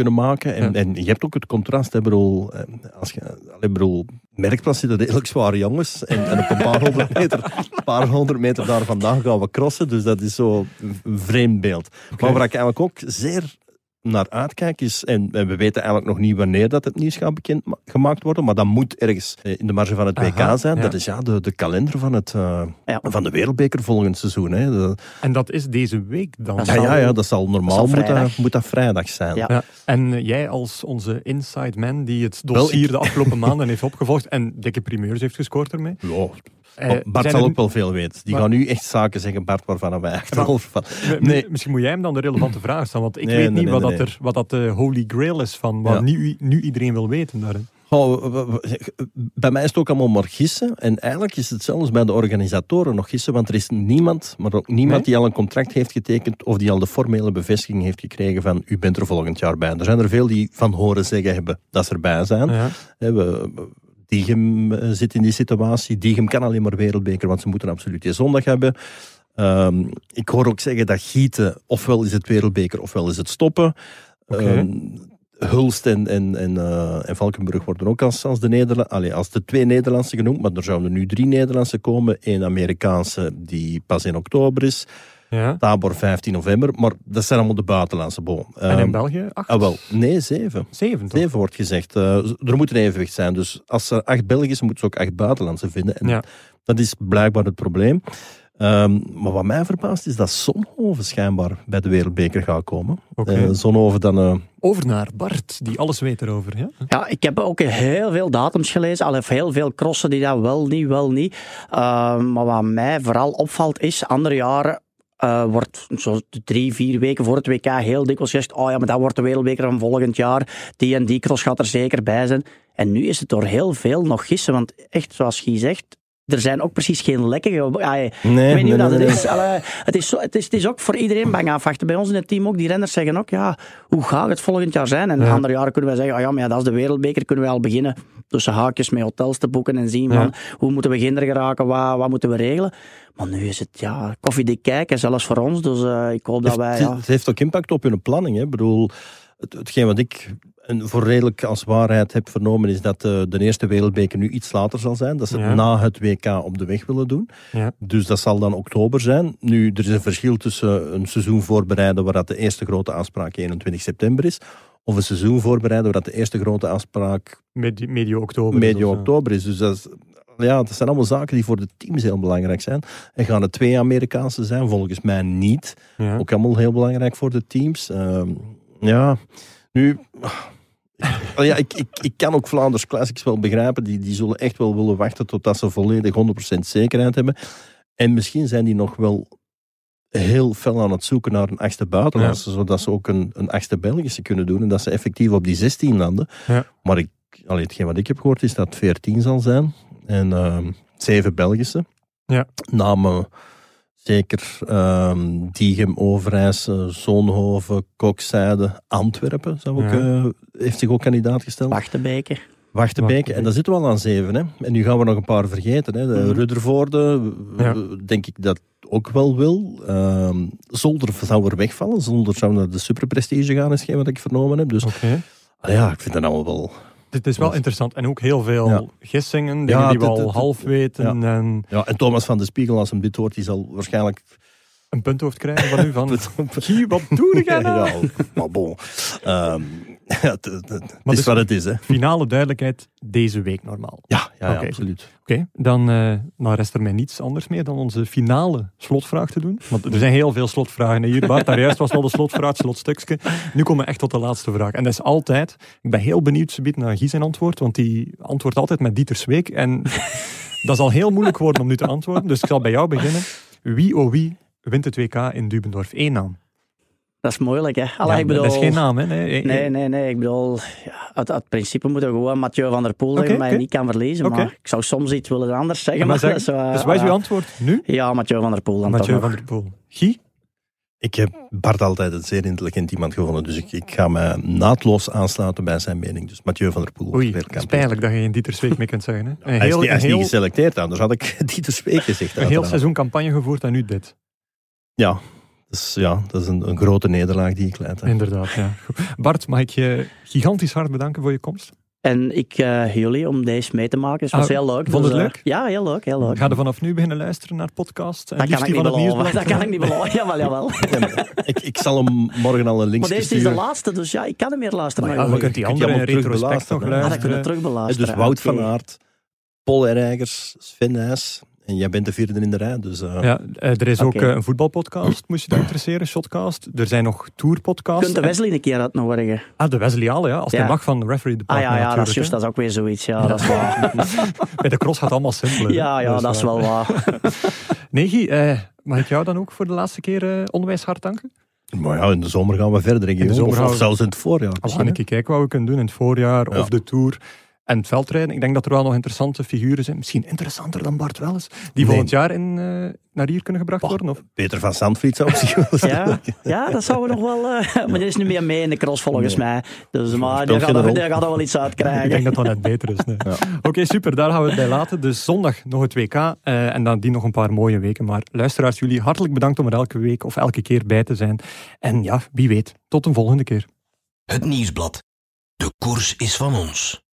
kunnen maken. En, Ja. en je hebt ook het contrast. Hè, bedoel, eh, als je, bedoel, Merkplas zitten redelijk zware jongens. En, en op een paar honderd meter, paar honderd meter daar vandaan gaan we crossen. Dus dat is zo een een vreemd beeld. Maar waar ik eigenlijk ook zeer naar uitkijk is, en, en we weten eigenlijk nog niet wanneer dat het nieuws gaat bekend ma- gemaakt worden, maar dat moet ergens eh, in de marge van het Aha, WK zijn. ja. Dat is ja, de, de kalender van, het, eh, Ja. van de wereldbeker volgend seizoen. Hè. De- En dat is deze week dan? Dat ja, zal- ja, ja, dat zal normaal zal moet dat, vrijdag. moet dat vrijdag zijn. Ja. Ja. En jij als onze inside man die het Wel, dossier ik- de afgelopen maanden heeft opgevolgd en dikke primeurs heeft gescoord ermee. Ja, Eh, maar Bart zal ook wel veel weten. Die Maar- gaan nu echt zaken zeggen, Bart, waarvan wij achteraf van. Nee. Misschien moet jij hem dan de relevante vraag stellen, want ik Nee, weet nee, niet wat, dat er, wat dat de holy grail is van wat Ja. nu, nu iedereen wil weten daarin. Oh, bij mij is het ook allemaal maar gissen. En eigenlijk is het zelfs bij de organisatoren nog gissen, want er is niemand, maar ook niemand Nee? die al een contract heeft getekend of die al de formele bevestiging heeft gekregen van u bent er volgend jaar bij. Er zijn er veel die van horen zeggen hebben dat ze erbij zijn. Ja. We- Diegem eh, zit in die situatie. Diegem kan alleen maar wereldbeker, want ze moeten absoluut die zondag hebben. Ehm, ik hoor ook zeggen dat gieten, ofwel is het wereldbeker, ofwel is het stoppen. Ehm, Hulst en, en, en, eh, en Valkenburg worden ook als, als, de Nederla Allee, als de twee Nederlandse genoemd, maar er zouden nu drie Nederlandse komen. één Amerikaanse die pas in oktober is. Ja. Tabor 15 november, maar dat zijn allemaal de buitenlandse boom. En in Ehm, België? Acht? Ah, wel, nee, zeven. Zeven toch? Zeven wordt gezegd. Eh, er moet een evenwicht zijn. Dus als er acht Belgische, moeten ze ook acht buitenlandse vinden. En Ja. dat is blijkbaar het probleem. Ehm, maar wat mij verbaast is dat Zonhoven schijnbaar bij de Wereldbeker gaat komen. Oké. Eh, Zonhoven dan... eh, Over naar Bart, die alles weet erover. Ja? Ja, ik heb ook heel veel datums gelezen, al heel veel crossen die dat wel niet, wel niet. Ehm, maar wat mij vooral opvalt is, andere jaren eh, wordt zo drie, vier weken voor het WK heel dikwijls gezegd, oh ja, maar dat wordt de wereldbeker van volgend jaar. Die en die cross gaat er zeker bij zijn. En nu is het door heel veel nog gissen, want echt, zoals Guy zegt, er zijn ook precies geen lekken. ge- Ah, Nee, ik weet niet hoe dat nee, het nee. is. Allee, het, is zo, het, is, het is ook voor iedereen bang afwachten. Bij ons in het team ook. Die renners zeggen ook, ja, hoe gaat het volgend jaar zijn? En Ja. andere jaren kunnen wij zeggen, oh ja, maar ja, dat is de wereldbeker. Kunnen we al beginnen tussen haakjes met hotels te boeken en zien Ja. van, hoe moeten we kinderen geraken, wat, wat moeten we regelen. Maar nu is het ja, koffiedik kijken, zelfs voor ons. Dus eh, ik hoop dat wij... Het, Ja, het heeft ook impact op hun planning. Hè. Ik bedoel, het, hetgeen wat ik en voor redelijk als waarheid heb vernomen, is dat eh, de eerste wereldbeker nu iets later zal zijn. Dat ze het Ja. na het WK op de weg willen doen. Ja. Dus dat zal dan oktober zijn. Nu, er is een verschil tussen een seizoen voorbereiden waar dat de eerste grote afspraak 21 september is, of een seizoen voorbereiden waar dat de eerste grote afspraak Medi- Medio oktober. is medio oktober is. Dus dat, is, ja, dat zijn allemaal zaken die voor de teams heel belangrijk zijn. En gaan het twee Amerikaanse zijn? Volgens mij niet. Ja. Ook allemaal heel belangrijk voor de teams. Ehm, ja, nu... ah, Ja, ik, ik, ik kan ook Vlaanders Classics wel begrijpen. Die, die zullen echt wel willen wachten totdat ze volledig 100% zekerheid hebben. En misschien zijn die nog wel heel fel aan het zoeken naar een achtste buitenlandse, zodat ze ook een, een achtste Belgische kunnen doen en dat ze effectief op die 16 landen. Ja. Maar ik, allee, hetgeen wat ik heb gehoord is dat het 14 zal zijn en ehm zeven Belgische. Ja. Namen zeker ehm Diegem, Overijse, Zonhoven, Kokzijde, Antwerpen zou ook, Ja. eh, heeft zich ook kandidaat gesteld. Wachtenbeke. Wachtenbeek, en daar zitten we al aan zeven. Hè. En nu gaan we nog een paar vergeten. Hè. De Mhm. Ruddervoorde, Ja. denk ik dat ook wel wil. Ehm, Zolder zou er wegvallen. Zolder zou naar de superprestige gaan, is geen wat ik vernomen heb. Dus Oké. ah ja, ik vind dat allemaal wel... Dit is wel interessant. En ook heel veel Ja. gissingen, dingen Ja, die we al dit- half weten. En Ja, en Thomas van de Spiegel, als hem dit hoort, die zal waarschijnlijk... een punthoofd krijgen van u. Van, Gie, wat doe jij nou? ja, maar bon. Ehm, ja, het, het- het Maar is dus- wat het is, hè. Finale duidelijkheid deze week normaal. Ja, ja, absoluut. Oké, dan eh, nou rest er mij niets anders meer dan onze finale slotvraag te doen. Want er zijn heel veel slotvragen hier. Bart, daar juist was wel de slotvraag, slotstukje. Nu komen we echt tot de laatste vraag. En dat is altijd, ik ben heel benieuwd subiet naar Guy zijn antwoord, want die antwoordt altijd met Dieter Zweek. En dat zal heel moeilijk worden om nu te antwoorden. Dus ik zal bij jou beginnen. Wie oh wie wint het WK in Dubendorf? Eén naam. Dat is moeilijk, hè. Allee, Ja, ik bedoel, Dat is geen naam, hè? Nee, Nee, nee, nee. Ik bedoel, ja, uit, uit principe moeten we gewoon Mathieu van der Poel zeggen, Oké, maar oké. niet kan verliezen. Oké. Maar ik zou soms iets willen anders zeggen. Maar zeg, eh, dus wat is uw antwoord nu? Ja, Mathieu van der Poel dan Mathieu toch van der Poel. Guy? Ik heb Bart altijd een zeer intelligent iemand gevonden, dus ik, ik ga me naadloos aansluiten bij zijn mening. Dus Mathieu van der Poel. Oei, het is pijnlijk dat je geen Dieter Zweek mee kunt zeggen. Hè? Een Hij is, heel, niet, hij is niet geselecteerd, anders had ik Dieter Speek gezegd. een heel seizoen campagne gevoerd en nu dit. Ja, dus, ja, dat is een, een grote nederlaag die ik leid. hè. Inderdaad, ja. Goed. Bart, mag ik je gigantisch hard bedanken voor je komst? En ik eh, jullie om deze mee te maken. Dus het was Ah, heel leuk. vond Dus, het eh, leuk? ja, heel leuk. Heel leuk. Ga er vanaf nu beginnen luisteren naar podcast? En Dat liefst kan ik niet van het beloven. Dat kan ik niet beloven. Jawel, jawel. ik, ik zal hem morgen al een link Maar deze is de sturen. laatste, dus ja, ik kan niet meer luisteren. Maar Ja, we kunnen die andere in retrospect nog terugbeluisteren, hè? Ah, dat kunnen we luisteren. terug Eh, beluisteren. Dus Wout van. Aert, Paul Erreigers, Sven Nijs. En jij bent de vierde in de rij. Dus, eh, Ja, eh, er is ook eh, een voetbalpodcast, moest je dat interesseren, Shotcast. Er zijn nog tourpodcasts. Kunt de En- Wesley een keer uitnodigen? Ah, de Wesley Alle, ja. Als hij Ja. mag van de referee Ah department ja, ja dat is. Dat is ook weer zoiets. Ja, dat is waar. Bij de cross gaat allemaal simpeler. Ja, ja, Dus, dat is wel waar. Eh, mag ik jou dan ook voor de laatste keer eh, onwijs hard danken? Maar ja, in de zomer gaan we verder. In de zomer of, gaan of we- zelfs in het voorjaar. Als we hè. een keer kijken wat we kunnen doen in het voorjaar, Ja. of de Tour en het veldrijden. Ik denk dat er wel nog interessante figuren zijn. Misschien interessanter dan Bart Welles. Die Nee. volgend jaar in, eh, naar hier kunnen gebracht Bah. worden. Of? Peter van Zandvliet zou zich wel eens- Ja, ja, dat zouden we nog wel... eh, maar die is niet meer mee in de cross volgens Nee. mij. Dus, maar die gaat, er, gaat er wel iets uit Ik denk krijgen. dat dat net beter is. nee. Ja. Oké, super. Daar gaan we het bij laten. Dus zondag nog het WK. eh, en dan die nog een paar mooie weken. Maar luisteraars, jullie hartelijk bedankt om er elke week of elke keer bij te zijn. En ja, wie weet, tot een volgende keer. Het nieuwsblad. De koers is van ons.